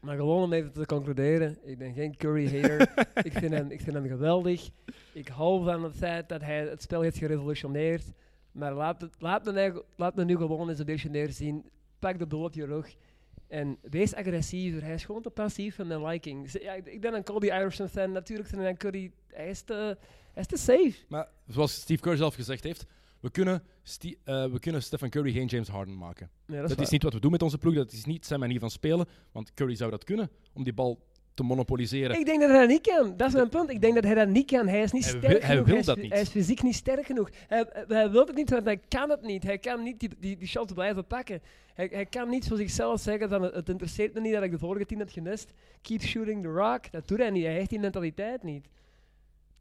D: Maar gewoon om even te concluderen, ik ben geen Curry-hater. ik, vind hem, ik vind hem geweldig. Ik hou van het feit dat hij het spel heeft gerevolutioneerd. Maar laat, het, laat, me, laat me nu gewoon eens een beetje neerzien. Pak de boel op je rug. En wees agressiever. Hij is gewoon te passief en mijn liking. Z- Ja, ik- ben een Kobe Iverson fan. Natuurlijk ik een Curry... Hij is te, hij is te safe.
A: Maar zoals Steve Kerr zelf gezegd heeft, we kunnen, eh, we kunnen Stephen Curry geen James Harden maken.
D: Ja,
A: Dat,
D: dat
A: is, niet wat we doen met onze ploeg, dat is niet zijn manier van spelen. Want Curry zou dat kunnen, om die bal te monopoliseren.
D: Ik denk dat hij dat niet kan. Dat is mijn punt. Ik denk dat hij dat niet kan. Hij is niet
A: Hij
D: sterk
A: wil- hij
D: genoeg.
A: wil
D: is,
A: dat niet.
D: hij is fysiek niet sterk genoeg. Hij, hij wil het niet, want hij kan het niet. Hij kan niet die, die, die blijven pakken. Hij, hij kan niet voor zichzelf zeggen van het, interesseert me niet dat ik de vorige tien heb gemist. Keep shooting the rock. Dat doet hij niet. Hij heeft die mentaliteit niet.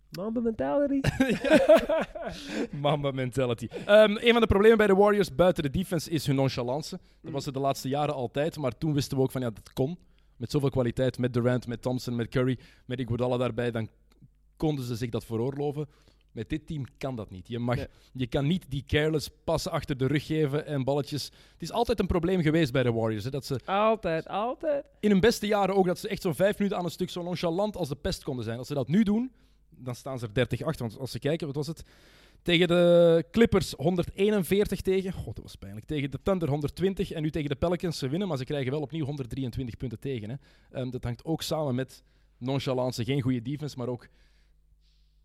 D: Mamba mentality.
A: Mamba mentality. Ehm, een van de problemen bij de Warriors buiten de defense is hun nonchalance. Dat was er de laatste jaren altijd, maar toen wisten we ook van ja, dat kon. Met zoveel kwaliteit, met Durant, met Thompson, met Curry, met Iguodala daarbij, dan konden ze zich dat veroorloven. Met dit team kan dat niet. Je, mag,
D: Nee.
A: je kan niet die careless passen achter de rug geven en balletjes. Het is altijd een probleem geweest bij de Warriors. Hè, dat ze
D: altijd, altijd.
A: in hun beste jaren ook, dat ze echt zo'n vijf minuten aan een stuk zo nonchalant als de pest konden zijn. Als ze dat nu doen, dan staan ze er 30 achter. Want als ze kijken, wat was het? Tegen de Clippers 141 tegen. God, dat was pijnlijk. Tegen de Thunder 120 en nu tegen de Pelicans. Ze winnen, maar ze krijgen wel opnieuw 123 punten tegen. Hè. Ehm, dat hangt ook samen met nonchalance. Geen goede defense, maar ook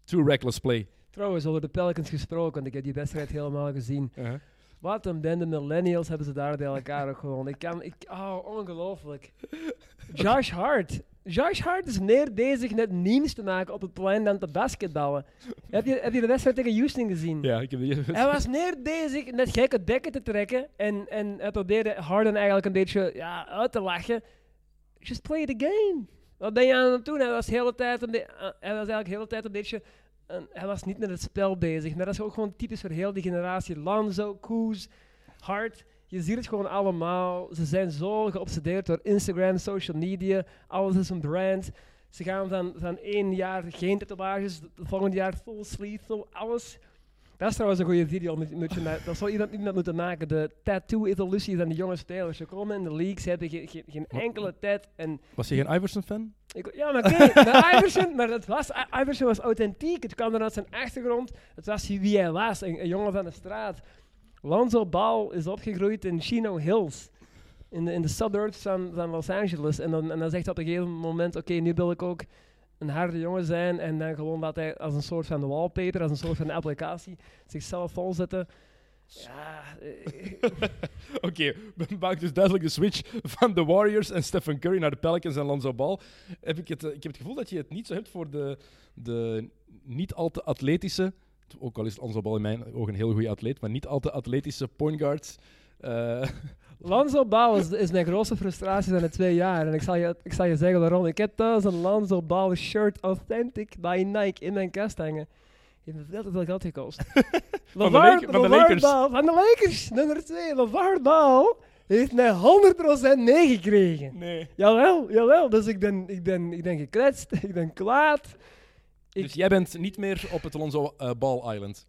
A: too reckless play.
D: Trouwens, over de Pelicans gesproken, want ik heb die wedstrijd helemaal gezien. Wat een bende millennials hebben ze daar bij elkaar ook gewoon. Ik kan, ik, oh, ongelooflijk. Josh Hart. Josh Hart is meer bezig met memes te maken op het plein dan te basketballen. heb, je, heb je de wedstrijd tegen Houston gezien?
A: Ja, ik heb die...
D: Hij was meer bezig met gekke dekken te trekken en, en hij probeerde Harden eigenlijk een beetje ja, uit te lachen. Just play the game. Wat ben je aan het doen? Hij was, hele tijd een eh, hij was eigenlijk de hele tijd een beetje... een- hij was niet met het spel bezig. Maar dat is ook gewoon typisch voor heel die generatie. Lanzo, Koes, Hart. Je ziet het gewoon allemaal. Ze zijn zo geobsedeerd door Instagram, social media. Alles is een brand. Ze gaan van, van één jaar geen tatoeages, het volgende jaar full sleeve, full alles. Dat is trouwens een goede video. Moet, moet je dat zou iemand, iemand moeten maken. De tattoo-evolutie van de jonge spelers. Ze komen in de leagues, hebben geen, geen, geen enkele tijd. En
A: Was je geen Iverson-fan?
D: ja, maar kijk, de Iverson, maar dat was, Iverson was authentiek. Het kwam vanuit zijn achtergrond. Het was wie hij was, een, een jongen van de straat. Lonzo Ball is opgegroeid in Chino Hills. In de, in de suburbs van, van Los Angeles. En dan, en dan zegt hij op een gegeven moment, oké, nu wil ik ook een harde jongen zijn. En dan gewoon dat hij als een soort van wallpaper, als een soort van applicatie, zichzelf volzetten. Ja, eh,
A: Oké, we maken dus duidelijk de switch van de Warriors en Stephen Curry naar de Pelicans en Lonzo Ball. Heb ik, het, eh, ik heb het gevoel dat je het niet zo hebt voor de, de niet al te atletische, ook al is Lonzo Ball in mijn ogen een heel goede atleet, maar niet al te atletische point guards. Eh,
D: Lonzo Ball is, is mijn grootste frustratie van de twee jaar. En ik zal, je, ik zal je zeggen waarom. Ik heb thuis een Lonzo Ball shirt Authentic bij Nike in mijn kast hangen. Heeft me veel te veel geld gekost.
A: Van de van de Lakers.
D: Ball, van de Lakers, nummer 2. LeVar Ball heeft mij 100% meegekregen.
A: nee.
D: Jawel, jawel. Dus ik ben, ik ben, ik ben gekletst, ik ben kwaad. Ik-
A: Dus jij bent niet meer op het Lonzo eh, Ball Island.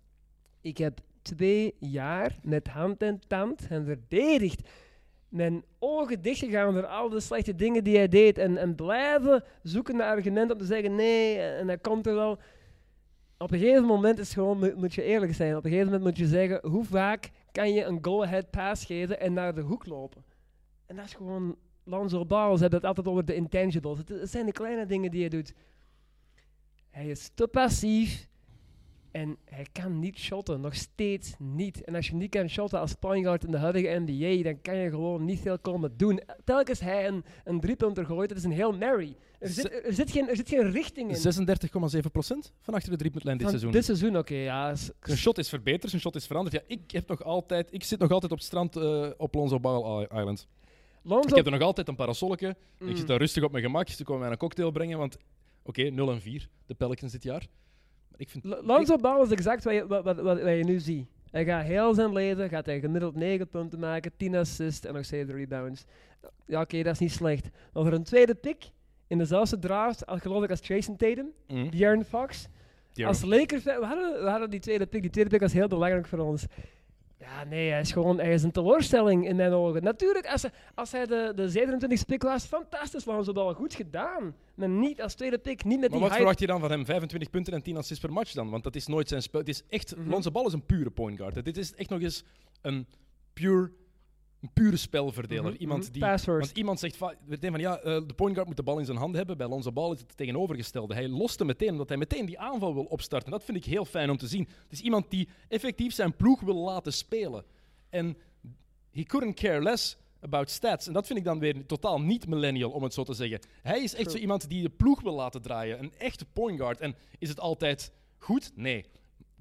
D: Ik heb twee jaar met hand en tand hen verdedigd. Mijn ogen dichtgegaan door al de slechte dingen die hij deed. En, en blijven zoeken naar argumenten om te zeggen nee, en dat komt er wel. Op een gegeven moment is gewoon, moet, moet je eerlijk zijn. Op een gegeven moment moet je zeggen, hoe vaak kan je een go-ahead pass geven en naar de hoek lopen? En dat is gewoon, Lonzo Ball, ze hebben het altijd over de intangibles. Het, het zijn de kleine dingen die je doet. Hij is te passief. En hij kan niet shotten, nog steeds niet. En als je niet kan shotten als point guard in de huidige NBA, dan kan je gewoon niet veel komen doen. Telkens hij een, een driepunter gooit, het is een heel Mary. Er zit, er, zit geen, er zit geen richting in.
A: 36,7% van achter de driepuntlijn dit seizoen.
D: Dit seizoen, oké, ja.
A: Zijn shot is verbeterd, zijn shot is veranderd. Ja, ik, heb nog altijd, ik zit nog altijd op het strand eh, op Lonzo Ball Island.
D: Lonzo,
A: Ik heb er nog altijd een parasolletje.
D: Mm.
A: Ik zit daar rustig op mijn gemak. Ze komen mij een cocktail brengen, want oké, 0 en 4, de Pelicans dit jaar. Maar ik vind...
D: Lonzo Ball is exact wat je, wat, wat, wat, je nu ziet. Hij gaat heel zijn leven, gaat hij gemiddeld 9 punten maken, 10 assists en nog 7 rebounds. Ja, oké, dat is niet slecht. Maar voor een tweede pick in dezelfde draft, als geloof ik als Jason Tatum,
A: Mm.
D: De'Aaron Fox,
A: De'Aaron.
D: Als Lakers, we hadden, we hadden die tweede pick. Die tweede pick was heel belangrijk voor ons. Ja, nee, hij is gewoon hij is een teleurstelling in mijn ogen. Natuurlijk, als hij, als hij de, de 27e pick was, fantastisch, Lonzo Ball, goed gedaan. Maar niet als tweede pick, niet met
A: Maar
D: die
A: wat
D: hype.
A: verwacht je dan van hem? 25 punten en 10 assists per match dan? Want dat is nooit zijn spel. Het is echt,
D: Mhm.
A: Lonzo Ball is een pure point guard. Dit is echt nog eens een, pure, een pure spelverdeler.
D: Mhm,
A: Iemand
D: mhm.
A: die... Want iemand zegt va- meteen van ja, eh, de point guard moet de bal in zijn handen hebben. Bij Lonzo Ball is het tegenovergestelde. Hij loste meteen omdat hij meteen die aanval wil opstarten. Dat vind ik heel fijn om te zien. Het is iemand die effectief zijn ploeg wil laten spelen. En he couldn't care less about stats. En dat vind ik dan weer totaal niet millennial, om het zo te zeggen. Hij is echt
D: True.
A: zo iemand die de ploeg wil laten draaien. Een echte point guard. En is het altijd goed? Nee.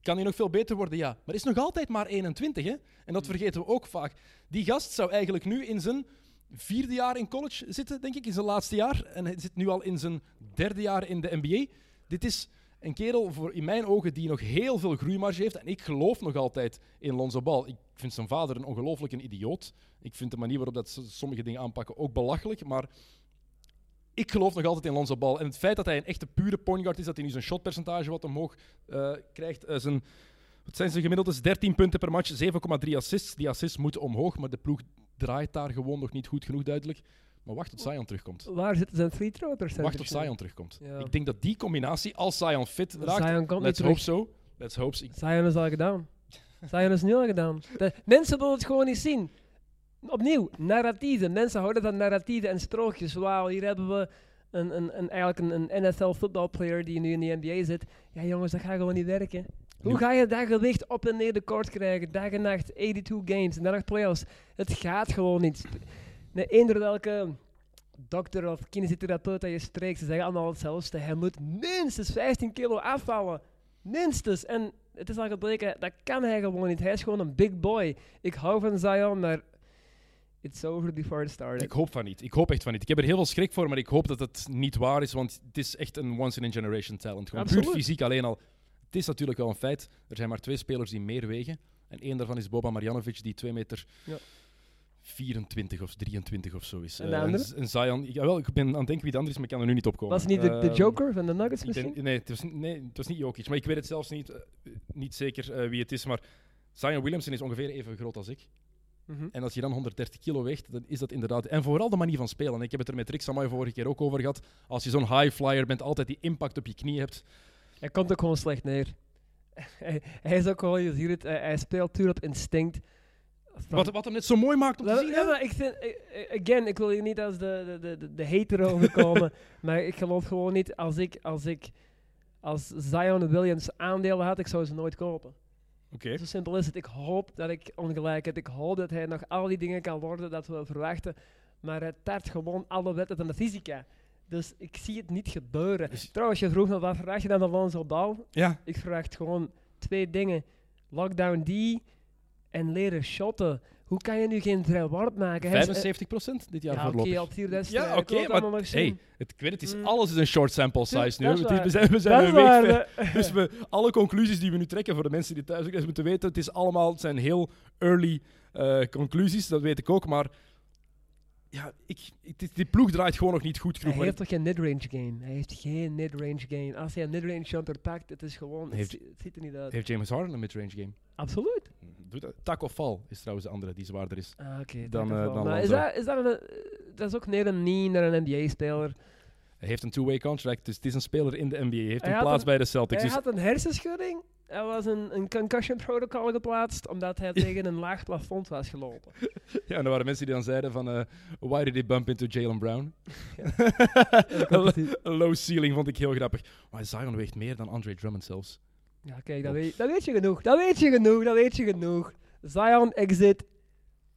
A: Kan hij nog veel beter worden? Ja. Maar is nog altijd maar 21, hè? En dat vergeten we ook vaak. Die gast zou eigenlijk nu in zijn vierde jaar in college zitten, denk ik, in zijn laatste jaar. En hij zit nu al in zijn derde jaar in de NBA. Dit is een kerel voor in mijn ogen die nog heel veel groeimarge heeft. En ik geloof nog altijd in Lonzo Ball. Ik vind zijn vader een ongelooflijke idioot. Ik vind de manier waarop dat ze sommige dingen aanpakken ook belachelijk. Maar ik geloof nog altijd in Lonzo Ball. En het feit dat hij een echte pure point guard is, dat hij nu zijn shotpercentage wat omhoog eh, krijgt. eh, zijn, wat zijn zijn gemiddeldes? 13 punten per match, 7,3 assists. Die assists moeten omhoog, maar de ploeg draait daar gewoon nog niet goed genoeg duidelijk. Maar wacht tot Zion terugkomt.
D: Waar zitten zijn free throw percentage?
A: Wacht tot? Zion terugkomt.
D: Ja.
A: Ik denk dat die combinatie, als Zion fit raakt,
D: komt
A: let's
D: niet
A: hope
D: terug.
A: so. Let's hope so.
D: Is al gedaan. Zion is nu al gedaan. De, mensen willen het gewoon niet zien. Opnieuw, narratieven. Mensen houden van narratieven en sprookjes. Wauw, hier hebben we een, een, een, eigenlijk een, een NFL footballplayer die nu in de NBA zit. Ja jongens, dat gaat gewoon niet werken. Hoe
A: Nu-
D: ga je dat gewicht op en neer de court krijgen? Dag en nacht, 82 games, en nog playoffs. Het gaat gewoon niet. Nee, eender welke dokter of kinesitherapeut dat je spreekt, ze zeggen allemaal hetzelfde. Hij moet minstens 15 kilo afvallen. Minstens. En het is al gebleken, dat kan hij gewoon niet. Hij is gewoon een big boy. Ik hou van Zion, maar it's over before it started.
A: Ik hoop van niet. Ik hoop echt van niet. Ik heb er heel veel schrik voor, maar ik hoop dat het niet waar is, want het is echt een once-in-a-generation talent. Gewoon puur fysiek alleen al. Het is natuurlijk wel een feit. Er zijn maar twee spelers die meer wegen. En één daarvan is Boba Marjanovic, die 2 meter
D: Ja.
A: 24 of 23 of zo is.
D: En de
A: Eh,
D: andere?
A: Z- en Zion, jawel, ik ben aan het denken wie de andere is, maar ik kan er nu niet op komen.
D: Was het niet de, de
A: Ehm,
D: Joker van de Nuggets
A: ik
D: misschien?
A: nee, het was, nee, het was niet Jokic. Maar ik weet het zelfs niet, eh, niet zeker eh, wie het is. Maar Zion Williamson is ongeveer even groot als ik.
D: Mhm.
A: En als je dan 130 kilo weegt, dan is dat inderdaad... En vooral de manier van spelen. Ik heb het er met Rick Samay vorige keer ook over gehad. Als je zo'n high flyer bent, altijd die impact op je knie hebt.
D: Hij komt ook gewoon slecht neer. hij, hij is ook gewoon, je ziet het, hij, hij speelt puur op instinct. Van-
A: Wat, wat hem net zo mooi maakt om te zien.
D: ja, maar ik vind, eh, eh, again, ik wil hier niet als de, de, de, de, hater overkomen, maar ik geloof gewoon niet, als ik, als ik als Zion Williams aandelen had, ik zou ze nooit kopen.
A: Oké.
D: Zo simpel is het. Ik hoop dat ik ongelijk heb. Ik hoop dat hij nog al die dingen kan worden dat we verwachten. Maar hij tart gewoon alle wetten van de fysica. Dus ik zie het niet gebeuren.
A: Dus-
D: Trouwens, je vroeg me wat verwacht je dan van Alonso Bal?
A: Ja,
D: Ik verwacht gewoon twee dingen. Lockdown D en leren shotten. Hoe kan je nu geen worp maken? Hij is-
A: 75% dit jaar
D: ja, oké,
A: voorlopig.
D: al
A: Ja, oké, maar
D: allemaal
A: hey, het, ik weet het, is,
D: Mm.
A: alles is een short sample size nu. Het is- we zijn, we zijn
D: hè.
A: Dus we, alle conclusies die we nu trekken voor de mensen die thuis ook eens moeten weten, het is allemaal, het zijn heel early eh, conclusies, dat weet ik ook, maar ja, ik, ik, die- ploeg draait gewoon nog niet goed
D: Hij
A: genoeg. maar
D: heeft toch geen mid-range game? Hij heeft geen mid-range game. Als hij een mid-range jumper pakt, het is gewoon... Het,
A: Heeft-
D: het ziet er niet uit.
A: Heeft James Harden een midrange game?
D: Absoluut.
A: Doet dat? Tak of Fall is trouwens de andere die zwaarder is.
D: Ah, oké.
A: Dan, eh, dan
D: maar is dat, is dat, een, dat is ook meer een niet naar een NBA-speler.
A: Hij heeft een two-way contract, dus het is een speler in de NBA. Hij heeft
D: Hij
A: een plaats
D: een-
A: bij de Celtics.
D: Hij
A: Dus
D: had een hersenschudding. Hij was een, een concussion protocol geplaatst omdat hij tegen een laag plafond was gelopen.
A: ja, en er waren mensen die dan zeiden van, eh, why did he bump into Jalen Brown? een low ceiling vond ik heel grappig. Maar Zion weegt meer dan Andre Drummond zelfs.
D: Ja, kijk, dat weet, dat weet je genoeg. Dat weet je genoeg, dat weet je genoeg. Zion exit.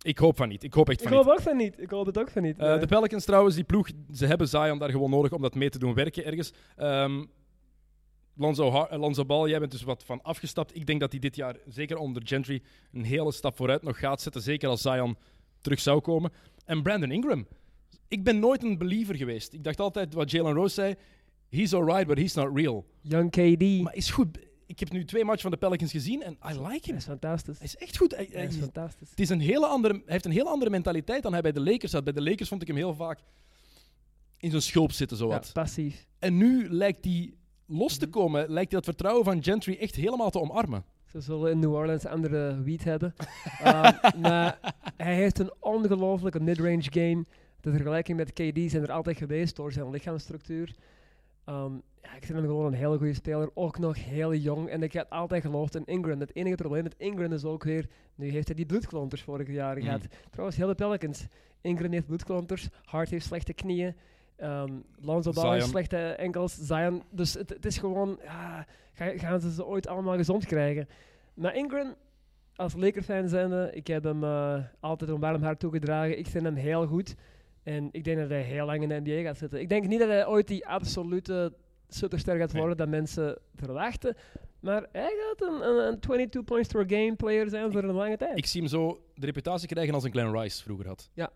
A: Ik hoop van niet. Ik hoop echt
D: Ik
A: van niet.
D: hoop ook van niet. Ik hoop het ook van niet.
A: Eh, de Pelicans trouwens, die ploeg, ze hebben Zion daar gewoon nodig om dat mee te doen werken ergens. Ehm Lonzo, Har- eh, Lonzo Ball, jij bent dus wat van afgestapt. Ik denk dat hij dit jaar, zeker onder Gentry, een hele stap vooruit nog gaat zetten. Zeker als Zion terug zou komen. En Brandon Ingram. Ik ben nooit een believer geweest. Ik dacht altijd wat Jalen Rose zei. He's alright, but he's not real.
D: Young KD.
A: Maar is goed. Ik heb nu twee matchen van de Pelicans gezien en I like
D: Hij
A: him.
D: is fantastisch.
A: Hij is echt goed. Hij,
D: Hij is
A: hij-
D: fantastisch.
A: het is een hele andere, hij heeft een hele andere mentaliteit dan hij bij de Lakers had. Bij de Lakers vond ik hem heel vaak in zijn schulp zitten,
D: Ja,
A: zowat.
D: passief.
A: En nu lijkt hij los te
D: Mhm.
A: komen, lijkt dat vertrouwen van Gentry echt helemaal te omarmen.
D: Ze zullen in New Orleans andere wiet hebben. Ehm, maar hij heeft een ongelofelijke mid-range game. De vergelijking met KD zijn er altijd geweest door zijn lichaamsstructuur. Ehm, ja, ik vind hem gewoon een hele goede speler. Ook nog heel jong. En ik had altijd geloofd in Ingram. Het enige probleem met Ingram is ook weer... Nu heeft hij die bloedklonters vorig jaar
A: Mm.
D: gehad. Trouwens, heel de Pelicans. Ingram heeft bloedklonters. Hart heeft slechte knieën. Ehm Lonzo Ball slechte enkels. Zion. Dus het, het is gewoon... Ja, gaan ze ze ooit allemaal gezond krijgen? Maar Ingram, als Laker-fan zijnde, ik heb hem eh, altijd een warm hart toegedragen. Ik vind hem heel goed. En ik denk dat hij heel lang in de NBA gaat zitten. Ik denk niet dat hij ooit die absolute superster gaat
A: Nee.
D: worden dat mensen verwachten. Maar hij gaat een, een, een 22 points per game player zijn voor een lange tijd.
A: Ik zie hem zo de reputatie krijgen als een Glenn Rice vroeger had.
D: Ja.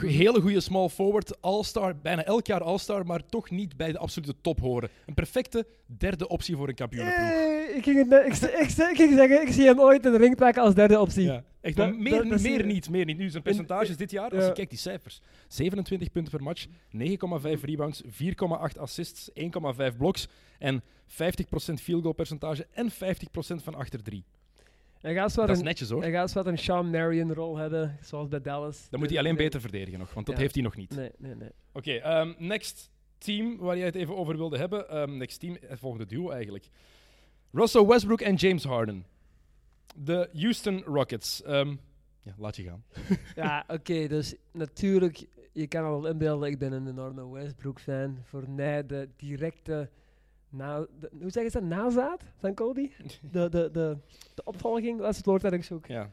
A: Hele goede small forward, all-star, bijna elk jaar all-star, maar toch niet bij de absolute top horen. Een perfecte derde optie voor een kampioenenploeg.
D: Hey, ik, ging het ik, ik, ik, ik ging zeggen, ik zie hem ooit in de ring pakken als derde optie.
A: Ja, echt,
D: Dat-
A: maar meer,
D: dat- dat zie
A: meer niet, meer niet. Nu zijn percentages dit jaar, als
D: ja.
A: je kijkt die cijfers. 27 punten per match, 9,5 rebounds, 4,8 assists, 1,5 blocks en 50% field goal percentage en 50% van achter drie.
D: Hij gaat
A: Dat is
D: een,
A: netjes hoor.
D: hij gaat wat een Sean Marion rol hebben, zoals bij Dallas.
A: Dan moet hij alleen
D: Nee,
A: beter verdedigen nog, want dat
D: Ja.
A: heeft hij nog niet.
D: Nee, nee, nee.
A: Oké, ehm, next team waar jij het even over wilde hebben. Ehm, next team, het volgende duo eigenlijk. Russell Westbrook en James Harden. De Houston Rockets. Ehm, ja, laat je gaan.
D: Ja, oké, dus natuurlijk, je kan al inbeelden, ik ben een enorme Westbrook-fan. Voor mij de directe, na, de- hoe zeggen ze dat, nazaat van Kobe? De, de, de, de opvolging, dat is het woord dat ik zoek.
A: Ja.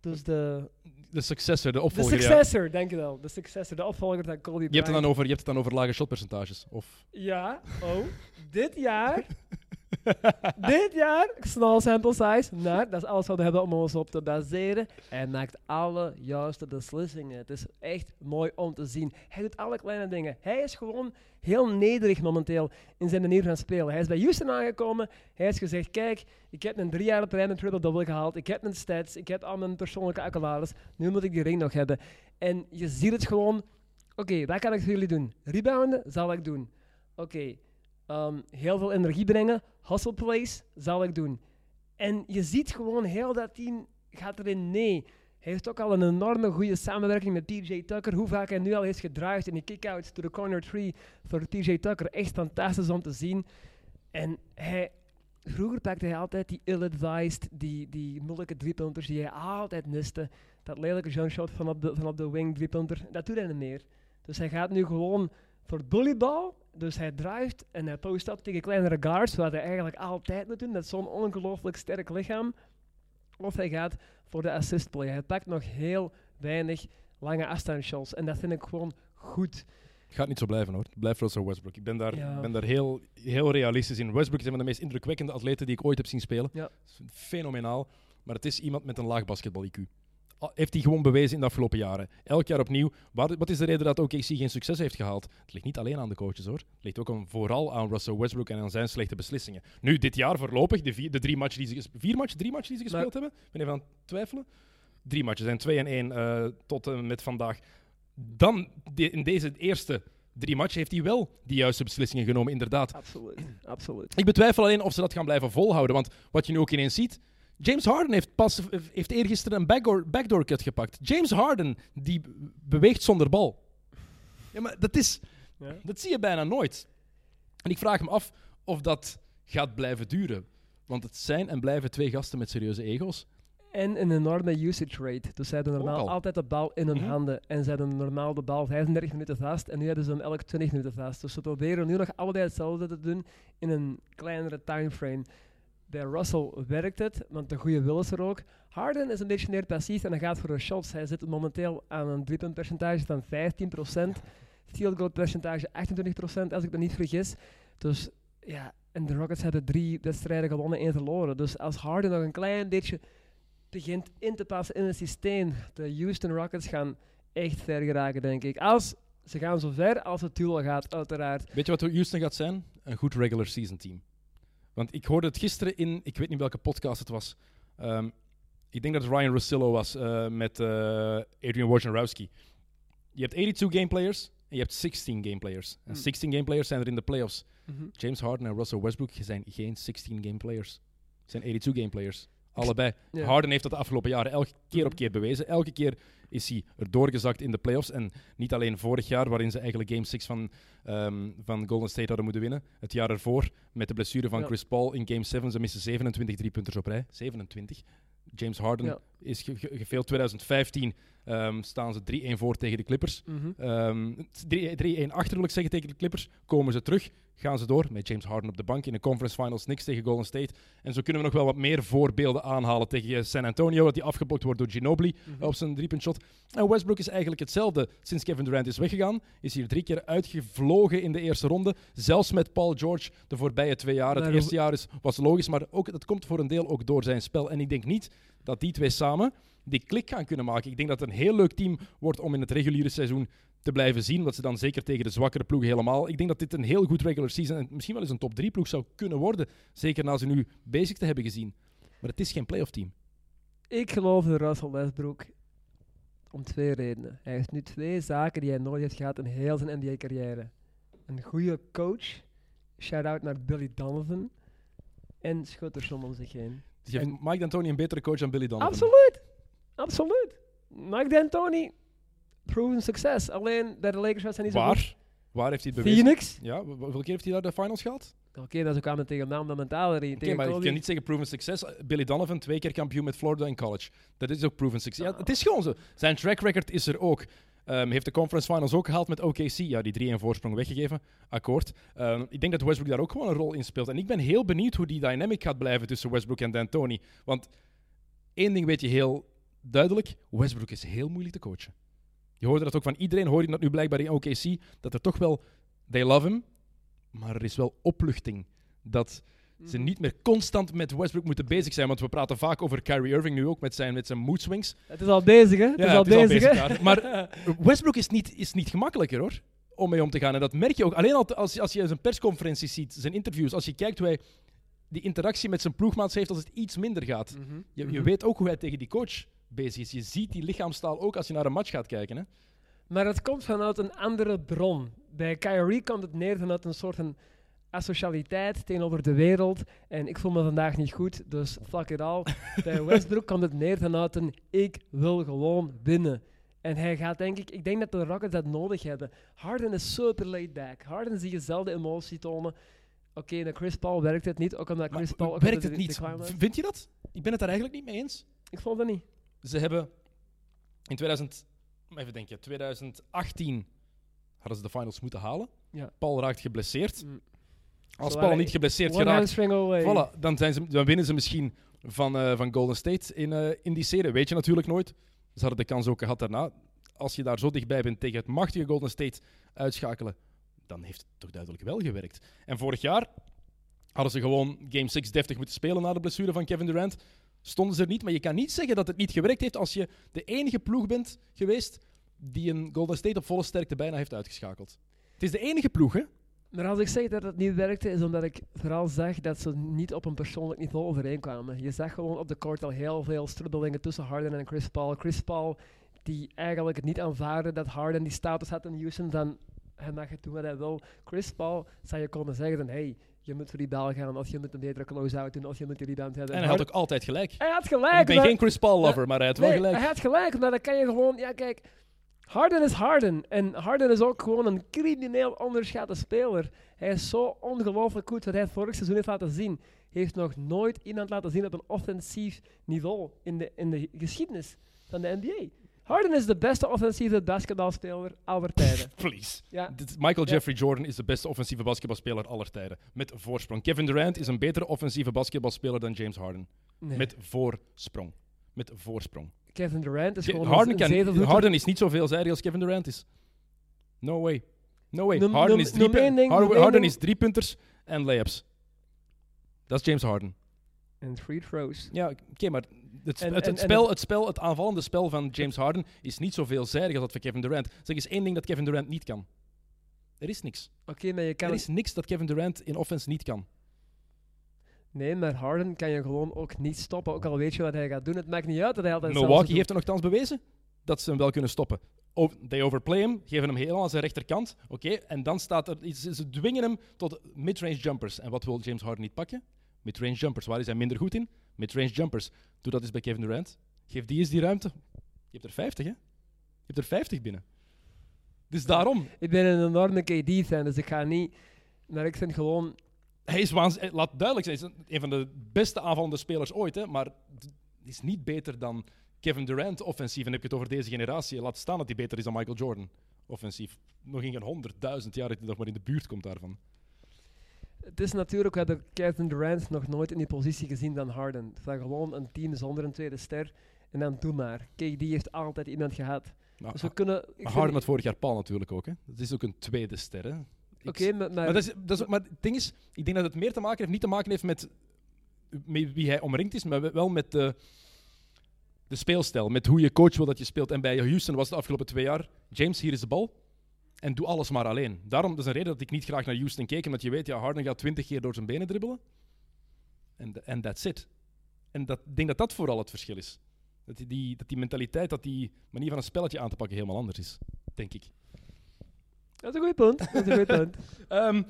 D: Dus de,
A: De successor, de
D: de
A: opvolger. ja.
D: successor, denk je wel. De successor, de opvolger van Kobe
A: Je hebt, het dan over, je hebt het dan over lage shotpercentages. Of
D: Ja, oh, dit jaar, dit jaar, small sample size, maar dat is alles wat we hebben om ons op te baseren. Hij maakt alle juiste beslissingen. Het is echt mooi om te zien. Hij doet alle kleine dingen. Hij is gewoon heel nederig momenteel in zijn manier van spelen. Hij is bij Houston aangekomen. Hij heeft gezegd, kijk, ik heb een drie jaar op rij een triple-double gehaald. Ik heb mijn stats, ik heb al mijn persoonlijke accolades. Nu moet ik die ring nog hebben. En je ziet het gewoon, oké, wat kan ik voor jullie doen? Rebounden, zal ik doen. Oké, ehm, heel veel energie brengen, hustle plays, zal ik doen. En je ziet gewoon heel dat team gaat erin nee. Hij heeft ook al een enorme goede samenwerking met PJ Tucker. Hoe vaak hij nu al heeft gedraaid in die kick-outs to the corner three voor PJ Tucker. Echt fantastisch om te zien. En hij, vroeger pakte hij altijd die ill-advised, die, die moeilijke driepunters die hij altijd miste. Dat lelijke jump shot van op de, van op de wing driepunter. Dat doet hij niet meer. Dus hij gaat nu gewoon voor bullyball. Dus hij drijft en hij post-up tegen kleinere guards, wat hij eigenlijk altijd moet doen. Dat is zo'n ongelooflijk sterk lichaam. Of hij gaat voor de assist play. Hij pakt nog heel weinig lange afstandsshots. En dat vind ik gewoon goed.
A: gaat niet zo blijven hoor. Het blijft Russell Westbrook. Ik ben daar,
D: Ja.
A: ben daar heel, heel realistisch in. Westbrook is een van de meest indrukwekkende atleten die ik ooit heb zien spelen.
D: Ja.
A: Fenomenaal. Maar het is iemand met een laag basketbal-IQ. Al- Heeft hij gewoon bewezen in de afgelopen jaren. Elk jaar opnieuw. Wat is de reden dat OKC geen succes heeft gehaald? Het ligt niet alleen aan de coaches hoor. Het ligt ook aan- vooral aan Russell Westbrook en aan zijn slechte beslissingen. Nu, dit jaar voorlopig, de, vier, de drie matchen die ze vier matchen, drie matchen die ze
D: Maar-
A: gespeeld hebben. Ik ben even aan het twijfelen. Drie matchen zijn 2 en 1 eh, tot en met vandaag. Dan, de- in deze eerste drie matchen, heeft hij wel de juiste beslissingen genomen, inderdaad.
D: Absoluut. Absoluut.
A: Ik betwijfel alleen of ze dat gaan blijven volhouden. Want wat je nu ook ineens ziet. James Harden heeft, pas, heeft eergisteren een backdoor, backdoor cut gepakt. James Harden, die beweegt zonder bal. Ja, maar dat, is,
D: Ja.
A: dat zie je bijna nooit. En ik vraag me af of dat gaat blijven duren. Want het zijn en blijven twee gasten met serieuze ego's.
D: En een enorme usage rate. Dus zij hebben normaal
A: al.
D: altijd de bal in hun
A: Mhm.
D: handen. En ze hebben normaal de bal 35 minuten vast. En nu hebben ze hem elk 20 minuten vast. Dus ze proberen nu nog allebei hetzelfde te doen in een kleinere timeframe. Bij Russell werkt het, want de goede wil is er ook. Harden is een beetje meer passief en hij gaat voor de shots. Hij zit momenteel aan een driepuntpercentage van 15%. Field goal percentage 28%, als ik me niet vergis. Dus ja, en de Rockets hebben drie wedstrijden gewonnen, één verloren. Dus als Harden nog een klein beetje begint in te passen in het systeem, de Houston Rockets gaan echt ver geraken, denk ik. Als ze gaan zo ver als het duel gaat, uiteraard.
A: Weet je wat Houston gaat zijn? Een goed regular season team. Want ik hoorde het gisteren in, ik weet niet welke podcast het was. Ehm, ik denk dat het Ryan Russillo was eh, met eh, Adrian Wojnarowski. Je hebt 82 game players en je hebt 16 game players. En
D: Hmm.
A: 16 game players zijn er in de playoffs. James Harden en Russell Westbrook zijn geen 16 game players. Het zijn 82 game players. Allebei.
D: Ja.
A: Harden heeft dat de afgelopen jaren elke keer op keer bewezen. Elke keer is hij er doorgezakt in de playoffs. En niet alleen vorig jaar, waarin ze eigenlijk Game 6 van, ehm, van Golden State hadden moeten winnen. Het jaar ervoor, met de blessure van
D: Ja.
A: Chris Paul in Game 7. Ze missen 27 driepunters op rij. 27. James Harden
D: Ja.
A: is ge ge- gefaild. 2015 ehm, staan ze 3-1 voor tegen de Clippers.
D: Mhm.
A: Ehm, 3 3-1 achter wil ik zeggen tegen de Clippers. Komen ze terug, gaan ze door met James Harden op de bank in de conference finals. Niks tegen Golden State. En zo kunnen we nog wel wat meer voorbeelden aanhalen tegen eh, San Antonio. Dat die afgeblokt wordt door Ginobili
D: Mhm.
A: op zijn driepuntshot. En Westbrook is eigenlijk hetzelfde. Sinds Kevin Durant is weggegaan, is hier drie keer uitgevlogen in de eerste ronde. Zelfs met Paul George de voorbije twee jaar. Het eerste jaar is, was logisch, maar ook, dat komt voor een deel ook door zijn spel. En ik denk niet dat die twee samen die klik gaan kunnen maken. Ik denk dat het een heel leuk team wordt om in het reguliere seizoen te blijven zien. Dat ze dan zeker tegen de zwakkere ploegen helemaal. Ik denk dat dit een heel goed regular season en misschien wel eens een top 3 ploeg zou kunnen worden. Zeker na ze nu bezig te hebben gezien. Maar het is geen playoff team.
D: Ik geloof in Russell Westbrook om twee redenen. Hij heeft nu twee zaken die hij nooit heeft gehad in heel zijn NBA-carrière. Een goede coach, shout-out naar Billy Donovan, en schuttersom om zich heen.
A: Dus je heeft Mike D'Antoni een betere coach dan Billy Donovan.
D: Absoluut, absoluut. Mike D'Antoni, proven succes. Alleen bij de Lakers was hij niet zo goed.
A: Waar? Waar heeft hij het bewezen?
D: Phoenix.
A: Ja, hoeveel keer heeft hij daar de finals gehad?
D: Oké, dat ze kwamen tegen Mamba Mentality.
A: Oké,
D: tegen
A: maar je
D: Kobe.
A: kan niet zeggen proven succes. Billy Donovan, twee keer kampioen met Florida in college. Dat is ook proven succes. Ja, het is gewoon zo. Zijn track record is er ook. Ehm, heeft de conference finals ook gehaald met OKC. Ja, die 3-1 voorsprong weggegeven. Akkoord. Ehm, ik denk dat Westbrook daar ook gewoon een rol in speelt. En ik ben heel benieuwd hoe die dynamic gaat blijven tussen Westbrook en D'Antoni. Want één ding weet je heel duidelijk. Westbrook is heel moeilijk te coachen. Je hoorde dat ook van iedereen. Hoor je dat nu blijkbaar in OKC. Dat er toch wel... They love him. Maar er is wel opluchting. Dat ze niet meer constant met Westbrook moeten bezig zijn. Want we praten vaak over Kyrie Irving nu ook met zijn, met zijn mood swings.
D: Het is al bezig, hè? Het is al
A: het is al
D: bezig, hè?
A: Maar Westbrook is niet, is niet gemakkelijker hoor. Om mee om te gaan. En dat merk je ook. Alleen al als, als je zijn persconferenties ziet, zijn interviews. Als je kijkt hoe hij die interactie met zijn ploegmaats heeft als het iets minder gaat.
D: Mhm.
A: Je, je
D: Mhm.
A: weet ook hoe hij tegen die coach bezig is. Je ziet die lichaamstaal ook als je naar een match gaat kijken. Hè?
D: Maar het komt vanuit een andere bron. Bij Kyrie komt het neer vanuit een soort van asocialiteit tegenover de wereld. En ik voel me vandaag niet goed, dus fuck it all. Bij Westbrook komt het neer vanuit een ik wil gewoon winnen. En hij gaat denk ik, ik denk dat de Rockets dat nodig hebben. Harden is super laid back. Harden zie je zelden emotie tonen. Oké, naar Chris Paul werkt het niet, ook omdat
A: Maar
D: Chris Paul... ook
A: werkt het
D: de-
A: niet?
D: de
A: Vind je dat? Ik ben het daar eigenlijk niet mee eens.
D: Ik vond dat niet.
A: Ze hebben in 2000, even denken, 2018 hadden ze de finals moeten halen.
D: Ja.
A: Paul raakt geblesseerd.
D: Mm.
A: Als Paul niet geblesseerd geraakt, voilà, dan, zijn ze, dan winnen ze misschien van, eh, van Golden State in, eh, in die serie. Weet je natuurlijk nooit. Ze hadden de kans ook gehad daarna. Als je daar zo dichtbij bent tegen het machtige Golden State uitschakelen, dan heeft het toch duidelijk wel gewerkt. En vorig jaar hadden ze gewoon Game 6 deftig moeten spelen na de blessure van Kevin Durant. Stonden ze er niet, maar je kan niet zeggen dat het niet gewerkt heeft als je de enige ploeg bent geweest die een Golden State op volle sterkte bijna heeft uitgeschakeld. Het is de enige ploeg, hè?
D: Maar als ik zeg dat het niet werkte, is omdat ik vooral zag dat ze niet op een persoonlijk niveau overeenkwamen. Je zag gewoon op de court al heel veel strubbelingen tussen Harden en Chris Paul. Chris Paul, die eigenlijk het niet aanvaarde dat Harden die status had in Houston, dan hij mag het doen wat hij wil. Chris Paul zou je komen zeggen dan, hey, je moet voor die bal gaan, of je moet een betere close-out doen, of je moet die rebound hebben.
A: En hij had ook altijd gelijk.
D: hij had gelijk.
A: Ik ben
D: maar-
A: geen Chris Paul lover, maar hij had wel gelijk.
D: Hij had gelijk, maar dan kan je gewoon, ja kijk, Harden is Harden. En Harden is ook gewoon een crimineel onderschatte speler. Hij is zo ongelooflijk goed wat hij vorig seizoen heeft laten zien. Heeft nog nooit iemand laten zien op een offensief niveau in de, in de geschiedenis van de NBA. Harden is de beste offensieve basketbalspeler aller tijden.
A: Please.
D: Ja.
A: Michael
D: Ja.
A: Jeffrey Jordan is de beste offensieve basketbalspeler aller tijden. Met voorsprong. Kevin Durant is een betere offensieve basketbalspeler dan James Harden.
D: Nee.
A: Met voorsprong. Met voorsprong.
D: Kevin Durant is
A: Ke-
D: gewoon
A: Harden, kan, Harden is niet zoveel zijdig als Kevin Durant is. No way. No way.
D: Noem-
A: Harden,
D: noem-
A: is, drie
D: ding,
A: Harden, is drie punters en layups. Dat is James Harden.
D: En free throws.
A: Ja, oké, maar het,
D: En-
A: het,
D: en-
A: het,
D: en
A: spel,
D: het-
A: het spel, het aanvallende spel van James Harden is niet zoveel zijdig als dat van Kevin Durant. Zeg eens één ding dat Kevin Durant niet kan. Er is niks.
D: Oké, maar je kan
A: Er is niks dat Kevin Durant in offense niet kan.
D: Nee, maar Harden kan je gewoon ook niet stoppen. Ook al weet je wat hij gaat doen. Het maakt niet uit dat hij altijd
A: Milwaukee heeft er nogthans bewezen dat ze hem wel kunnen stoppen. O- they overplay hem, geven hem helemaal aan zijn rechterkant. Oké, en dan staat er. Ze dwingen hem tot mid-range jumpers. En wat wil James Harden niet pakken? Mid-range jumpers. Waar is hij minder goed in? Mid-range jumpers. Doe dat eens bij Kevin Durant. Geef die eens die ruimte. Je hebt er 50, hè? Je hebt er 50 binnen. Dus daarom.
D: Ik ben een enorme KD-fan, dus ik ga niet... Maar ik vind gewoon...
A: Hij is waanzinnig. Laat duidelijk zijn, hij is een van de beste aanvallende spelers ooit. Hè? Maar is niet beter dan Kevin Durant offensief. En heb je het over deze generatie. Laat staan dat hij beter is dan Michael Jordan offensief. Nog in geen honderdduizend jaar dat hij nog maar in de buurt komt daarvan.
D: Het is natuurlijk, we hebben Kevin Durant nog nooit in die positie gezien dan Harden. Van gewoon een team zonder een tweede ster. En dan doe maar. Kijk, die heeft altijd iemand gehad.
A: Maar,
D: Dus we kunnen...
A: maar Harden had vorig jaar Paul natuurlijk ook. Hè. Dat is ook een tweede ster. Hè.
D: Oké, maar, maar,
A: Maar, dat is, dat is, maar het ding is, ik denk dat het meer te maken heeft, niet te maken heeft met, met wie hij omringd is, maar wel met de, de speelstijl. Met hoe je coach wil dat je speelt. En bij Houston was het de afgelopen twee jaar, James, hier is de bal. En doe alles maar alleen. Daarom dat is een reden dat ik niet graag naar Houston keek, omdat je weet, ja, Harden gaat twintig keer door zijn benen dribbelen. En that's it. En ik denk dat dat vooral het verschil is. Dat die, dat die mentaliteit, dat die manier van een spelletje aan te pakken helemaal anders is, denk ik.
D: dat is een goed punt. Dat is een goed punt.
A: Ehm,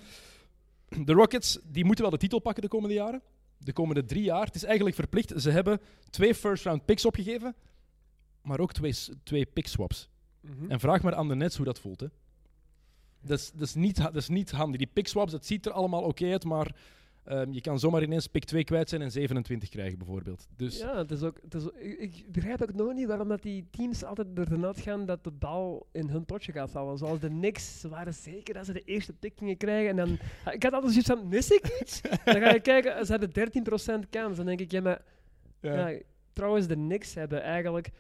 A: de Rockets die moeten wel de titel pakken de komende jaren. De komende drie jaar. Het is eigenlijk verplicht. Ze hebben twee first-round picks opgegeven, maar ook twee, twee pick swaps.
D: Mhm.
A: En vraag maar aan de Nets hoe dat voelt. Hè. Dat, is, dat, is niet, dat is niet handig. Die pick swaps, dat ziet er allemaal oké uit, maar ehm, je kan zomaar ineens pick 2 kwijt zijn en 27 krijgen, bijvoorbeeld. Dus
D: Ja, het is ook, het is, ik, ik begrijp ook nog niet waarom dat die teams altijd ervan uitgaan dat de bal in hun potje gaat vallen. Zoals de Knicks, ze waren zeker dat ze de eerste pick gingen krijgen. En dan, ik had altijd zoiets van, mis ik iets? dan ga je kijken, ze hebben 13% kans. Dan denk ik, ja, maar
A: ja.
D: ja, trouwens, de Knicks hebben eigenlijk...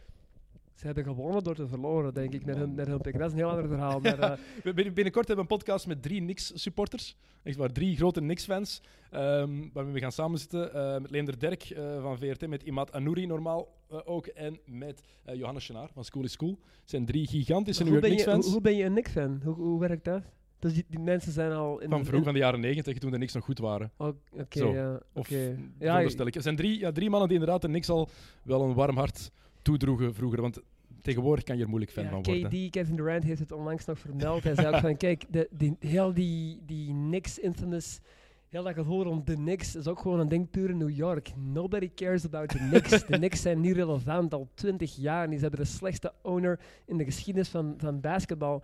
D: Ze hebben gewonnen door te verloren, denk ik, met hun, met hun pick. Dat is een heel ander verhaal. Maar, eh,
A: Binnenkort hebben we een podcast met drie Knicks-supporters. Echt waar, drie grote Knicks-fans. ehm, waarmee we gaan samenzitten. eh met Leender Derk eh, van VRT, met Imad Anouri normaal ook. En met Johannes Chenaar van School is School. Het zijn drie gigantische New
D: hoe,
A: York
D: ben je, hoe, ben je een Knicks-fan? Hoe, hoe werkt dat? Dus die, die mensen zijn al... In
A: Van
D: in-
A: vroeg, van de jaren negentig, toen de Knicks nog goed waren.
D: Oh, Oké, ja.
A: Of
D: oké. Ja,
A: ik. Er zijn drie, ja, drie mannen die inderdaad de Knicks al wel een warm hart toedroegen vroeger. Want tegenwoordig kan je er moeilijk fan
D: Ja,
A: van worden.
D: KD, Kevin Durant heeft het onlangs nog vermeld. Hij zei ook van, kijk, de, die, heel die, die Knicks infamous, heel dat gevoel rond de Knicks is ook gewoon een ding puur in New York. Nobody cares about the Knicks. de Knicks zijn niet relevant al twintig jaar. En die hebben de slechtste owner in de geschiedenis van, van basketbal.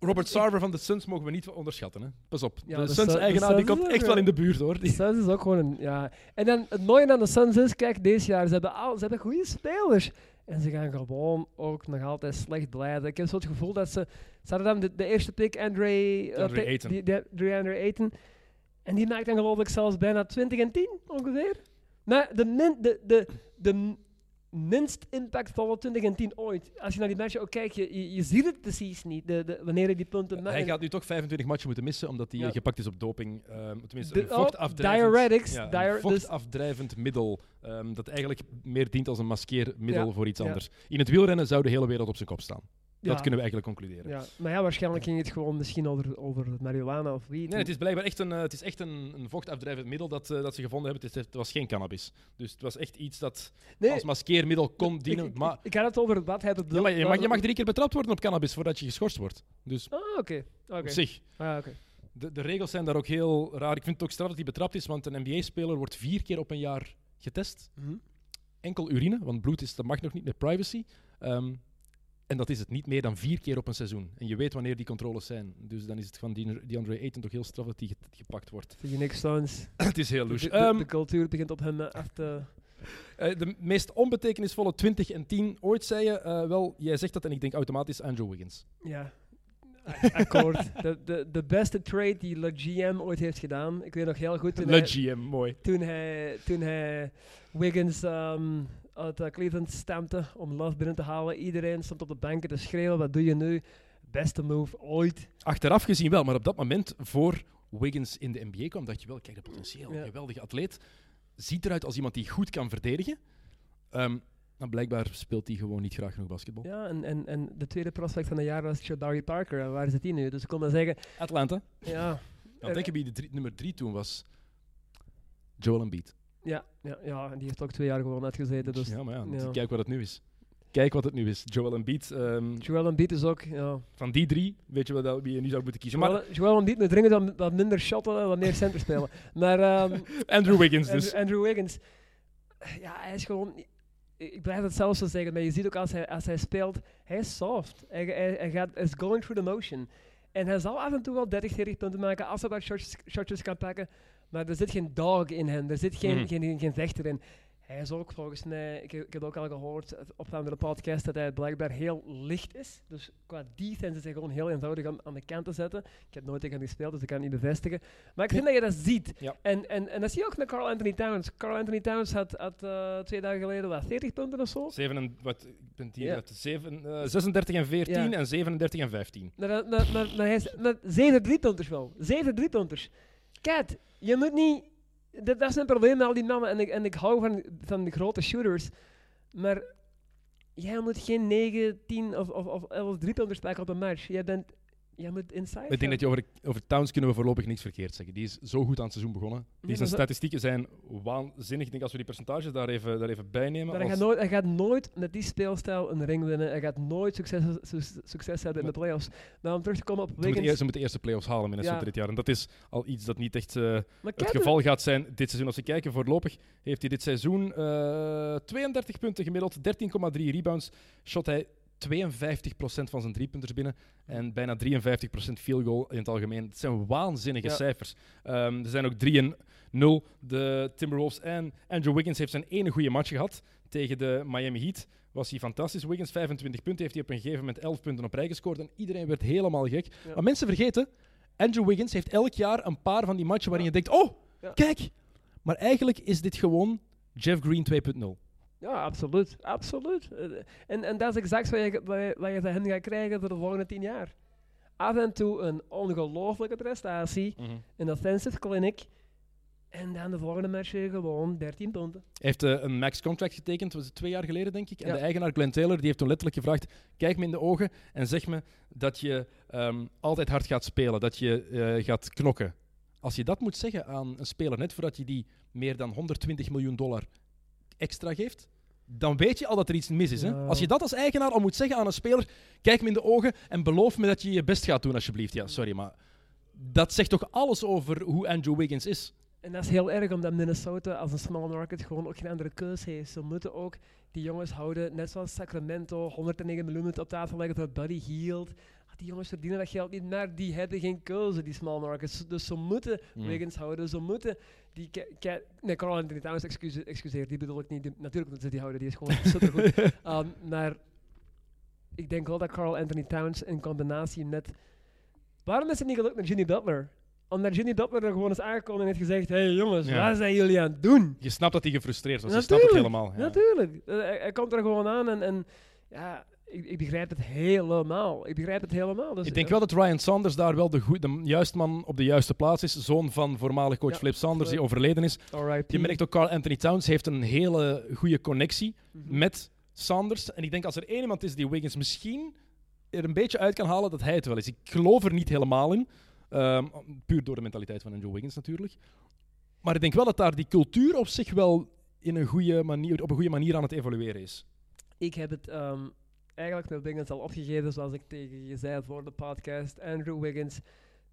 A: Robert Sarver van de Suns mogen we niet onderschatten. Hè. Pas op.
D: Ja,
A: de
D: de
A: Suns-eigenaar
D: Sun-
A: die komt
D: Suns
A: echt wel in de buurt hoor.
D: De
A: Die-
D: Suns is ook gewoon een, ja. En dan het mooie aan de Suns is, kijk, deze jaar, ze hebben, al, ze hebben goede spelers. En ze gaan gewoon ook nog altijd slecht blijven. Ik heb zo het gevoel dat ze... Ze hadden dan de, de eerste pick, Andre... pick-
A: Ayton.
D: Die, Ayton. En die maakt dan geloof ik zelfs bijna 20 en 10, ongeveer. Maar de, min, de, de, de minst impactvolle 20 en 10 ooit. Als je naar die matchen ook kijkt, je, je, ziet het precies niet, de, de, wanneer hij die punten maakt.
A: Hij gaat nu toch 25 matchen moeten missen, omdat hij
D: Ja.
A: gepakt is op doping. ehm, tenminste,
D: De-
A: een
D: oh,
A: vochtafdrijvend,
D: diuretics,
A: ja, een
D: diur- dus-
A: middel. ehm, dat eigenlijk meer dient als een maskeermiddel
D: Ja,
A: voor iets anders. In het wielrennen zou de hele wereld op zijn kop staan. Dat kunnen we eigenlijk concluderen.
D: Ja, maar ja, waarschijnlijk ging het gewoon misschien over, over marihuana of wiet.
A: Nee, het is blijkbaar echt een, eh, het is echt een, een vochtafdrijvend middel dat, eh, dat ze gevonden hebben. Het, is, het was geen cannabis. Dus het was echt iets dat
D: Nee,
A: als maskeermiddel kon dienen.
D: ik,
A: maar
D: ik, had het over wat hij bedoelt.
A: ja, maar je, mag, je mag drie keer betrapt worden op cannabis voordat je geschorst wordt. Dus
D: Ah, oké.
A: op zich.
D: Ah, oké.
A: De, de regels zijn daar ook heel raar. Ik vind het ook straf dat hij betrapt is, want een NBA-speler wordt vier keer op een jaar getest.
D: Mhm.
A: Enkel urine, want bloed is, dat mag nog niet met privacy. Ehm, en dat is het niet meer dan vier keer op een seizoen. En je weet wanneer die controles zijn. Dus dan is het van die, die Andre Ayton toch heel straf dat die gepakt wordt.
D: Zie je niks Stones.
A: het is heel
D: De,
A: louche.
D: de-
A: Ehm,
D: de cultuur begint op hem eh, af te...
A: eh, de meest onbetekenisvolle 20 en 10 ooit zei je. eh, wel, jij zegt dat en ik denk automatisch Andrew Wiggins.
D: Ja. Akkoord. de, de, de beste trade die Le GM ooit heeft gedaan. Ik weet nog heel goed toen,
A: Le
D: hij,
A: GM, mooi.
D: toen, hij, toen hij Wiggins ehm, uit eh, Cleveland stampte om Love binnen te halen. Iedereen stond op de banken te schreeuwen. Wat doe je nu? Beste move ooit.
A: Achteraf gezien wel, maar op dat moment voor Wiggins in de NBA kwam, dacht je wel, kijk, de potentieel,
D: Ja.
A: geweldige atleet. Ziet eruit als iemand die goed kan verdedigen. Maar blijkbaar speelt hij gewoon niet graag genoeg basketbal.
D: Ja, en, en, en de tweede prospect van het jaar was Jabari Parker. En waar zit hij nu? Dus ik kon maar zeggen,
A: Atlanta.
D: ja,
A: Dan denk je wie de drie- nummer drie toen was. Joel Embiid.
D: Ja, ja, ja, die heeft ook twee jaar gewoon uitgezeten. Dus
A: ja, maar ja,
D: ja.
A: kijk wat het nu is. Kijk wat het nu is. Joel Embiid. ehm,
D: Joel Embiid is ook, ja.
A: van die drie, weet je wel wie je nu zou moeten kiezen. Maar
D: Joel, Embiid moet dringend wat, wat minder shotten en wat meer center spelen. Maar ehm,
A: Andrew Wiggins dus.
D: Andrew, Andrew Wiggins, ja, hij is gewoon... Ik blijf het zelfs zo zeggen, maar je ziet ook als hij, als hij speelt, hij is soft. Hij, hij, hij gaat, is going through the motion. En hij zal af en toe wel 30, 40 punten maken als hij wat shotjes, shotjes kan pakken. Maar er zit geen dog in hem, er zit geen,
A: Mhm.
D: geen, geen, geen vechter in. hij is ook volgens mij, ik, heb- ik heb ook al gehoord eh, op een andere podcast, dat hij blijkbaar heel licht is. Dus qua defense is hij gewoon heel eenvoudig aan, aan de kant te zetten. Ik heb nooit tegen hem gespeeld, dus ik kan het niet bevestigen. Maar ik vind dat je dat ziet.
A: Ja.
D: En, en, en dat zie je ook met Carl Anthony Towns. Carl Anthony Towns had, had eh, twee dagen geleden wat, 40 punten of zo.
A: Zeven en, wat, ik ben hier
D: Ja.
A: uit zeven, eh, 36 en 14
D: Ja.
A: en 37 en 15.
D: Maar, maar, maar, maar hij is zeven driepunters wel. Zeven driepunters. Kat, je moet niet... Dat, is een probleem met al die mannen. En ik, en ik hou van, van de grote shooters. Maar jij moet geen 9, 10 of, of, of 11 driepunters pakken op een match. Jij, bent, jij moet inside
A: Ik denk
D: gaan.
A: dat je over, over Towns kunnen we voorlopig niks verkeerd zeggen. Die is zo goed aan het seizoen begonnen. Die zijn statistieken zijn waanzinnig. Ik denk als we die percentages daar even, daar even bij nemen.
D: Hij, gaat nooit, hij gaat nooit met die speelstijl een ring winnen. Hij gaat nooit succes, su- succes hebben in de playoffs. Maar om terug te komen op
A: Ze moeten,
D: Wiggins...
A: ze moeten eerst de playoffs halen Minnesota
D: Ja.
A: dit jaar. En dat is al iets dat niet echt eh, het geval gaat zijn dit seizoen. Als we kijken, voorlopig heeft hij dit seizoen eh 32 punten gemiddeld, 13,3 rebounds. Shot hij 52% van zijn driepunters binnen en bijna 53% field goal in het algemeen. Het zijn waanzinnige
D: Ja.
A: cijfers. Ehm, er zijn ook 3 en 0. De Timberwolves en Andrew Wiggins heeft zijn ene goede match gehad tegen de Miami Heat. Was hij fantastisch. Wiggins 25 punten heeft hij op een gegeven moment 11 punten op rij gescoord en iedereen werd helemaal gek.
D: Ja.
A: Maar mensen vergeten, Andrew Wiggins heeft elk jaar een paar van die matchen waarin
D: Ja.
A: je denkt, oh, kijk. Maar eigenlijk is dit gewoon Jeff Green 2.0.
D: Ja, absoluut. Absoluut. Eh, En, en dat is exact wat je, wat, je, wat je hem gaat krijgen voor de volgende tien jaar. Af en toe een ongelofelijke prestatie, een offensive clinic. En dan de volgende match gewoon 13 punten.
A: Hij heeft eh, een max contract getekend, was het twee jaar geleden, denk ik. En
D: Ja.
A: de eigenaar Glenn Taylor die heeft toen letterlijk gevraagd: kijk me in de ogen en zeg me dat je ehm, altijd hard gaat spelen, dat je eh, gaat knokken. Als je dat moet zeggen aan een speler, net voordat je die meer dan 120 miljoen dollar extra geeft, dan weet je al dat er iets mis is. Hè?
D: Ja.
A: Als je dat als eigenaar al moet zeggen aan een speler, kijk me in de ogen en beloof me dat je je best gaat doen, alsjeblieft. Ja, sorry, maar dat zegt toch alles over hoe Andrew Wiggins is.
D: En dat is heel erg omdat Minnesota als een small market gewoon ook geen andere keuze heeft. Ze moeten ook die jongens houden, net zoals Sacramento, 109 miljoen op tafel leggen voor Buddy Hield. Ah, Die jongens verdienen dat geld niet, maar die hebben geen keuze, die small markets. Dus ze moeten. Wiggins houden, ze moeten die... Nee, Carl Anthony Towns, excuseer, excuseer, die bedoel ik niet. Die- natuurlijk moeten ze die houden, die is gewoon supergoed. Um, maar ik denk wel dat Carl Anthony Towns in combinatie met... Waarom is het niet gelukt met Jimmy Butler? Omdat Jimmy Butler er gewoon is aangekomen en heeft gezegd... Hé hey, jongens,
A: Ja.
D: wat zijn jullie aan het doen?
A: Je snapt dat hij gefrustreerd was. Je snapt het
D: Natuurlijk,
A: helemaal. Ja.
D: Natuurlijk. Hij, hij komt er gewoon aan en, en ja, ik, ik begrijp het helemaal. Ik begrijp het helemaal. Dus,
A: Ik denk
D: eh,
A: wel dat Ryan Sanders daar wel de, de juiste man op de juiste plaats is. Zoon van voormalig coach
D: Ja,
A: Flip Sanders, die
D: absoluut.
A: overleden is. Je merkt ook, Carl Anthony Towns heeft een hele goede connectie
D: Mhm.
A: met Sanders. En ik denk als er één iemand is die Wiggins misschien er een beetje uit kan halen, dat hij het wel is. Ik geloof er niet helemaal in. Ehm, puur door de mentaliteit van Andrew Wiggins natuurlijk. Maar ik denk wel dat daar die cultuur op zich wel in een goede manier, op een goede manier aan het evolueren is.
D: Ik heb het ehm, eigenlijk met Wiggins al opgegeven, zoals ik tegen je zei voor de podcast. Andrew Wiggins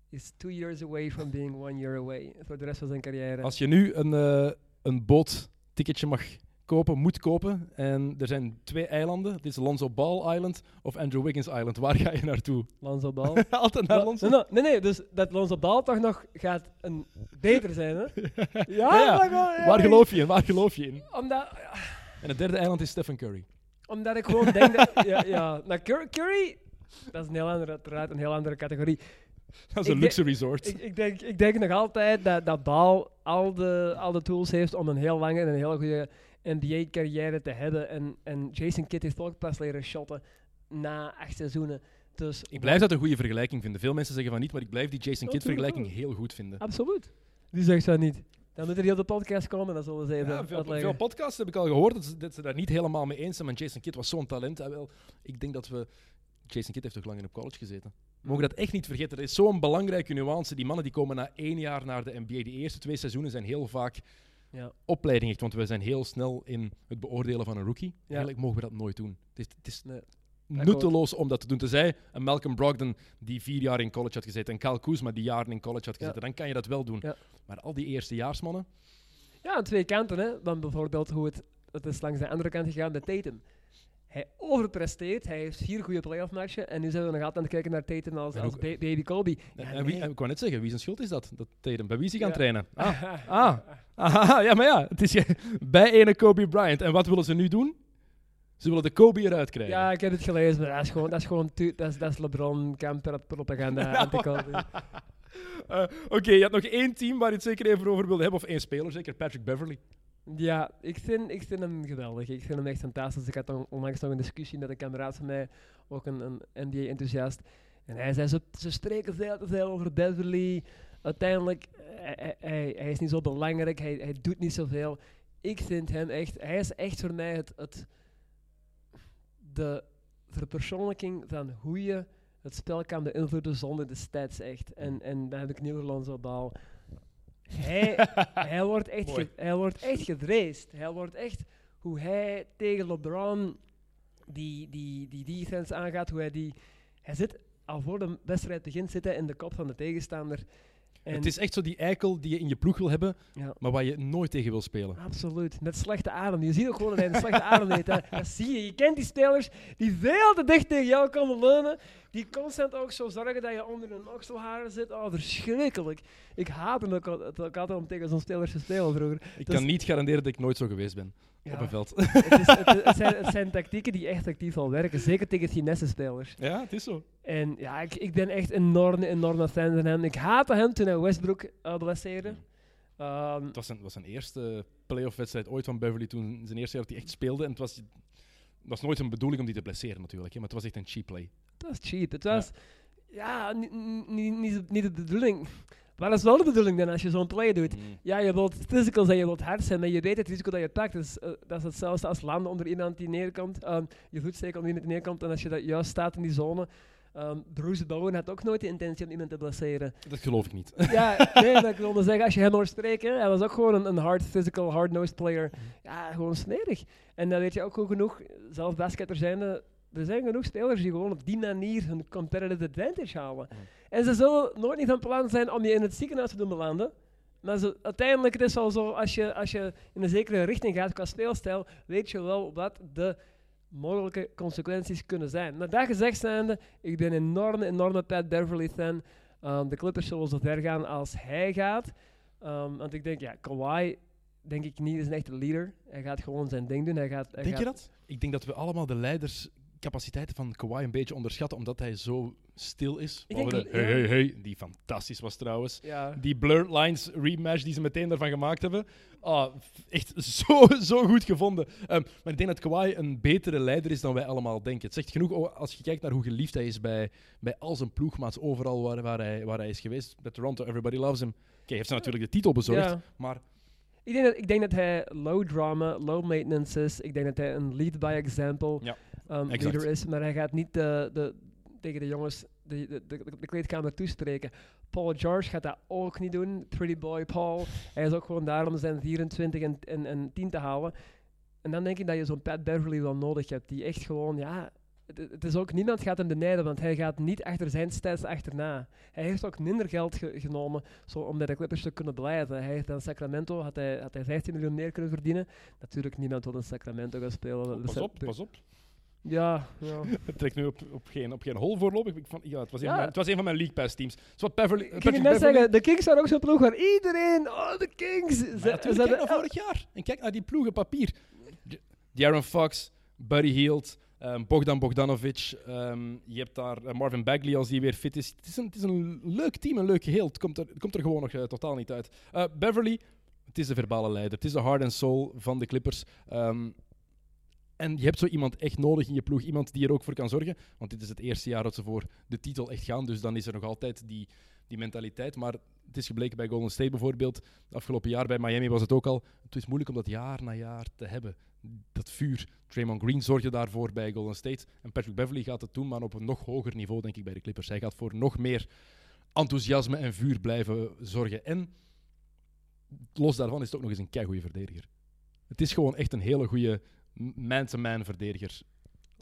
D: is two years away from being one year away. Voor de rest van zijn carrière.
A: Als je nu een, eh een bootticketje mag kopen, moet kopen, en er zijn twee eilanden, dit is Lonzo Ball Island of Andrew Wiggins Island, waar ga je naartoe?
D: Lonzo Ball.
A: Altijd naar Lonzo?
D: nee, nee, nee, dus dat Lonzo Ball toch nog gaat een beter zijn, hè? Ja,
A: Ja,
D: ja,
A: Waar geloof je in? Waar geloof je in?
D: Omdat,
A: En het derde eiland is Stephen Curry.
D: Omdat ik gewoon denk dat... Ja, ja. Nou, Curry, Curry, dat is een heel andere, uiteraard een heel andere categorie.
A: Dat is
D: Ik
A: een luxe resort.
D: Ik, ik, denk, ik denk nog altijd dat, dat Bal al de, al de tools heeft om een heel lange en een heel goede NBA-carrière te hebben. En, en Jason Kidd heeft ook pas leren shotten na acht seizoenen. Dus
A: Ik blijf dat een goede vergelijking vinden. Veel mensen zeggen van niet, maar ik blijf die Jason
D: Ja,
A: Kidd-vergelijking heel goed vinden.
D: Absoluut. Die zegt dat niet. Dan moet er op de podcast komen, dan zullen ze even
A: Ja, veel, podcasts heb ik al gehoord dat ze, dat ze daar niet helemaal mee eens zijn. Maar Jason Kidd was zo'n talent. Ah, wel, ik denk dat we... Jason Kidd heeft toch lang in op college gezeten. We mogen dat echt niet vergeten. Dat is zo'n belangrijke nuance. Die mannen die komen na één jaar naar de NBA. Die eerste twee seizoenen zijn heel vaak
D: Ja.
A: opleiding. Echt, want we zijn heel snel in het beoordelen van een rookie.
D: Ja.
A: Eigenlijk mogen we dat nooit doen. Het is, het is
D: Nee.
A: Nutteloos om dat te doen. Tenzij een Malcolm Brogdon die vier jaar in college had gezeten. En Kyle Kuzma die jaren in college had
D: Ja.
A: gezeten. Dan kan je dat wel doen.
D: Ja.
A: Maar al die eerstejaarsmannen...
D: Ja, aan twee kanten. Hè. Dan bijvoorbeeld hoe het, het is langs de andere kant gegaan met Tatum. Hij overpresteert. Hij heeft vier goede playoff matchen. En nu zijn we nog altijd aan het kijken naar Tatum als, baby Kobe.
A: En,
D: Ja,
A: en wie,
D: nee.
A: en ik wou net zeggen, wie zijn schuld is dat? Dat Tatum. Bij wie is hij gaan trainen? Ah, ah, ah, ja, maar ja. Het is bij ene Kobe Bryant. En wat willen ze nu doen? Ze willen de Kobe eruit krijgen.
D: Ja, ik heb het gelezen, maar dat is gewoon, dat is gewoon dat is, dat is LeBron camper propaganda anti-Kobe.
A: Eh, Oké, je had nog één team waar je het zeker even over wilde hebben. Of één speler, zeker Patrick Beverly.
D: Ja, ik vind, ik vind hem geweldig. Ik vind hem echt fantastisch. Ik had on- onlangs nog een discussie met een kameraad van mij, ook een, een NBA-enthousiast. En hij zei, ze, ze spreken veel te veel over Beverly. Uiteindelijk, hij, hij, hij, hij is niet zo belangrijk, hij, hij doet niet zoveel. Ik vind hem echt, hij is echt voor mij het, het, de verpersoonlijking van hoe je het spel kan beïnvloeden zonder de stats echt. En, en dan heb ik nu Lonzo Ball. Hij, hij, wordt echt ge- hij wordt echt gedreest. Hij wordt echt hoe hij tegen LeBron die, die, die defense aangaat, hoe hij die... Hij zit al voor de wedstrijd begint zitten in de kop van de tegenstander. En
A: het is echt zo die eikel die je in je ploeg wil hebben,
D: ja,
A: maar waar je nooit tegen wil spelen.
D: absoluut. Met slechte adem. Je ziet ook gewoon dat hij een slechte adem heeft. Dat zie je. Je kent die spelers die veel te dicht tegen jou komen leunen. Die constant ook zo zorgen dat je onder hun okselharen zit. Oh, verschrikkelijk. Ik haat hem ook, al- het ook altijd om tegen zo'n spelers te spelen vroeger.
A: Ik
D: Dus-
A: kan niet garanderen dat ik nooit zo geweest ben
D: Ja.
A: op een veld.
D: het, is, het, het zijn, het zijn tactieken die echt actief al werken. Zeker tegen finesse-spelers.
A: ja, het is zo.
D: En ja, ik, ik ben echt enorm, enorme fan van hem. Ik haatte hem toen hij Westbrook uh, blesseerde.
A: Het was zijn, was zijn eerste playoff-wedstrijd ooit van Beverly toen zijn eerste jaar dat hij echt speelde. En het was, was nooit een bedoeling om die te blesseren natuurlijk, hè, maar het was echt een cheap play.
D: het was cheap. Het was, ja, niet, niet, niet de bedoeling. Maar dat is wel de bedoeling dan als je zo'n play doet.
A: Mm.
D: Ja, je wilt physical zijn, je wilt hard zijn, maar je weet het risico dat je pakt. Dus, dat is hetzelfde als landen onder iemand die neerkomt. Ehm, je voet steken onder iemand die neerkomt. En als je dat juist staat in die zone. ehm Bruce Bowen had ook nooit de intentie om iemand te blesseren.
A: Dat geloof ik niet.
D: ja, nee, maar ik wilde zeggen, als je hem hoort spreken, hij was ook gewoon een, een hard physical, hard-nosed player. Ja, gewoon smerig. En dan weet je ook goed genoeg, zelf basketter zijnde, er zijn genoeg spelers die gewoon op die manier hun competitive advantage halen.
A: Mm.
D: En ze zullen nooit niet van plan zijn om je in het ziekenhuis te doen belanden. Maar uiteindelijk het is het al zo, als je, als je in een zekere richting gaat qua speelstijl, weet je wel wat de mogelijke consequenties kunnen zijn. Maar dat gezegd zijnde, ik ben een enorme, enorme Pat Beverly fan. Um, de Clippers zullen zo ver gaan als hij gaat. Um, want ik denk, ja, Kawhi, denk ik niet, is een echte leader. Hij gaat gewoon zijn ding doen. Hij gaat, hij
A: Denk je dat? Ik denk dat we allemaal de leiderscapaciteiten van Kawhi een beetje onderschatten, omdat hij zo stil is. De hey, hey, hey, die fantastisch was trouwens.
D: Ja.
A: Die Blurred Lines rematch die ze meteen daarvan gemaakt hebben. Ah, echt zo, zo goed gevonden. Ehm, maar ik denk dat Kawhi een betere leider is dan wij allemaal denken. Het zegt genoeg als je kijkt naar hoe geliefd hij is bij, bij al zijn ploegmaats, overal waar, waar, hij, waar hij is geweest. Bij Toronto, everybody loves him. Oké, heeft ze natuurlijk de titel bezorgd,
D: Ja.
A: maar
D: Ik denk, dat, ik denk dat hij low drama, low maintenance is. Ik denk dat hij een lead by example
A: Ja,
D: um, leader is. Maar hij gaat niet de, de, tegen de jongens de, de, de, de kleedkamer toespreken. Paul George gaat dat ook niet doen. Pretty boy Paul. Hij is ook gewoon daar om zijn 24 en, en, en 10 te halen. En dan denk ik dat je zo'n Pat Beverly wel nodig hebt. Die echt gewoon, ja... Het, het is ook, niemand gaat hem benijden, want hij gaat niet achter zijn stats achterna. Hij heeft ook minder geld ge- genomen zo, om bij de Clippers te kunnen blijven. Hij heeft aan Sacramento, had hij, had hij 15 miljoen meer kunnen verdienen. Natuurlijk, niemand wil in Sacramento gaan spelen.
A: pas
D: Dus
A: op, pas op.
D: Ja, ja.
A: Het trekt nu op, op, geen, op geen hol voorlopig. Ik vond, ja, het, was een
D: Ja.
A: van mijn, het was een van mijn League Pass teams. Het wat Beverly,
D: Ik ging net zeggen, de Kings waren ook zo'n ploeg waar iedereen... Oh, de Kings! Ze, ze
A: kijk vorig jaar. En kijk naar die ploegen papier. De'Aaron Fox, Buddy Hield, ehm, Bogdan Bogdanovic. ehm, je hebt daar eh, Marvin Bagley als die weer fit is. Het is een, het is een leuk team, een leuk geheel. Het komt er, het komt er gewoon nog eh, totaal niet uit. Eh, Beverly, het is de verbale leider. Het is de heart and soul van de Clippers. Ehm, en je hebt zo iemand echt nodig in je ploeg. Iemand die er ook voor kan zorgen. Want dit is het eerste jaar dat ze voor de titel echt gaan. Dus dan is er nog altijd die, die mentaliteit. Maar het is gebleken bij Golden State bijvoorbeeld. Afgelopen jaar bij Miami was het ook al. Het is moeilijk om dat jaar na jaar te hebben. Dat vuur. Draymond Green zorgde daarvoor bij Golden State. En Patrick Beverly gaat het doen, maar op een nog hoger niveau, denk ik, bij de Clippers. Hij gaat voor nog meer enthousiasme en vuur blijven zorgen. En los daarvan is het ook nog eens een keigoede verdediger. Het is gewoon echt een hele goede man-to-man verdediger.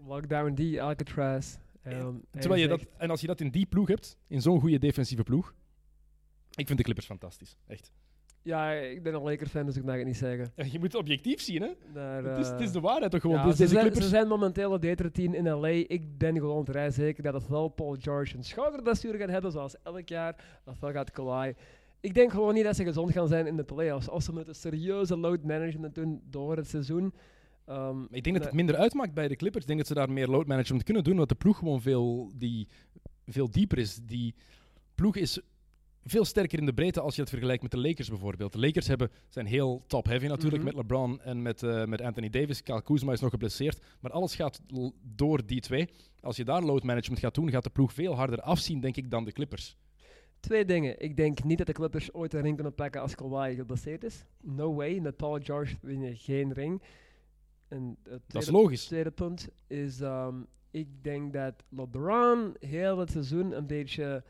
D: Lockdown D, Alcatraz. ehm, hij
A: Terwijl je dat, en als je dat in die ploeg hebt, in zo'n goede defensieve ploeg, ik vind de Clippers fantastisch. Echt.
D: Ja, ik ben een Lakers fan, dus ik mag het niet zeggen.
A: Ja, Je moet het objectief zien, hè?
D: Daar,
A: het, is, het is
D: eh,
A: de waarheid toch gewoon.
D: ja, ze, zijn,
A: Clippers.
D: ze zijn momenteel het betere team in LA. Ik ben gewoon vrij zeker dat het wel Paul George een schouderblessure gaat hebben, zoals elk jaar. Ofwel gaat Kawhi. Ik denk gewoon niet dat ze gezond gaan zijn in de playoffs. Of ze moeten serieuze load management doen door het seizoen. Ehm,
A: ik denk dat het minder uitmaakt bij de Clippers. Ik denk dat ze daar meer load management kunnen doen, omdat de ploeg gewoon veel, die, veel dieper is. Die ploeg is veel sterker in de breedte als je het vergelijkt met de Lakers bijvoorbeeld. De Lakers hebben, zijn heel top-heavy natuurlijk
D: Mhm.
A: met LeBron en met, eh, met Anthony Davis. Kyle Kuzma is nog geblesseerd, maar alles gaat door die twee. Als je daar load management gaat doen, gaat de ploeg veel harder afzien, denk ik, dan de Clippers.
D: Twee dingen. Ik denk niet dat de Clippers ooit een ring kunnen pakken als Kawhi geblesseerd is. No way. Met Paul George win je geen ring. En het
A: Dat is logisch.
D: tweede punt is, ehm, ik denk dat LeBron heel het seizoen een beetje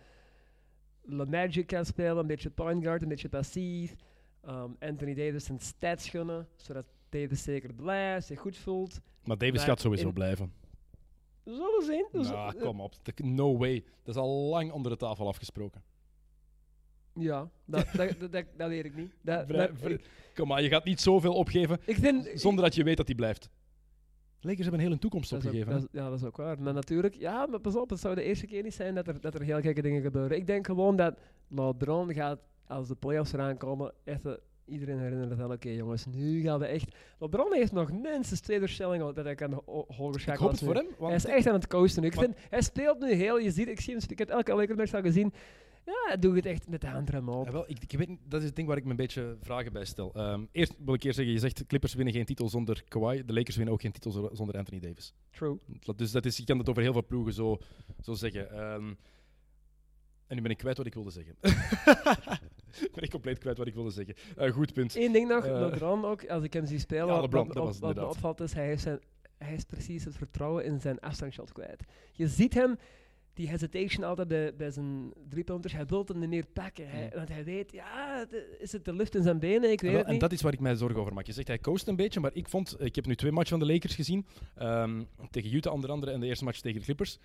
D: Le Magic kan spelen, een beetje point guard, een beetje passief. Ehm, Anthony Davis zijn stats gunnen, zodat Davis zeker blijft, zich goed voelt.
A: Maar Davis
D: Maar
A: gaat sowieso
D: in-
A: blijven.
D: We zullen zien. We
A: Nou,
D: zullen-
A: kom op. No way. Dat is al lang onder de tafel afgesproken.
D: Ja, dat, dat, dat, dat, dat weet ik niet. Dat,
A: Vrij-
D: dat-
A: vrij-
D: ik,
A: Kom maar, je gaat niet zoveel opgeven
D: ik vind...
A: zonder dat je weet dat hij blijft. Lakers hebben een hele toekomst
D: Dat is ook-
A: opgegeven.
D: dat is- ja, dat is ook waar. Maar natuurlijk, ja, maar pas op, het zou de eerste keer niet zijn dat er, dat er heel gekke dingen gebeuren. Ik denk gewoon dat LeBron gaat, als de playoffs eraan komen, echt eh, iedereen herinneren van, oké jongens, nu gaan we echt... LeBron heeft nog minstens twee doorstellingen dat hij kan ho- hoger
A: ik
D: schakelen.
A: hoop
D: als
A: het voor hem. Want
D: Hij is echt aan het coasten nu. Ik vind, hij speelt nu heel, je ziet, ik, zie hem, spe- ik heb elke Lakers match al gezien, ja, doet het echt met de hand eraan op.
A: Ja, wel, ik, ik weet, niet- dat is het ding waar ik me een beetje vragen bij stel. Ehm, eerst wil ik eerst zeggen, je zegt de Clippers winnen geen titel zonder Kawhi. De Lakers winnen ook geen titel zo- zonder Anthony Davis.
D: True.
A: Dat- Dus dat is, je kan het over heel veel ploegen zo, zo zeggen. Ehm, en nu ben ik kwijt wat ik wilde zeggen. ben ik compleet kwijt wat ik wilde zeggen. Eh, goed punt.
D: Eén ding nog,
A: Eh,
D: LeBron ook, als ik hem zie spelen,
A: Ja,
D: wat,
A: LeBron,
D: wat,
A: dat
D: me opvalt is, hij, heeft zijn, hij is precies het vertrouwen in zijn afstandsshot kwijt. Je ziet hem, die hesitation altijd bij, bij zijn driepunters, hij wil hem niet meer pakken. Hij,
A: Ja.
D: Want hij weet, ja, de- is het de lift in zijn benen? Ik weet
A: Wel,
D: het
A: en
D: niet.
A: dat is waar ik mij zorgen over maak. Je zegt hij coast een beetje, maar ik vond, ik heb nu twee matchen van de Lakers gezien. ehm, tegen Utah onder andere en de eerste match tegen de Clippers.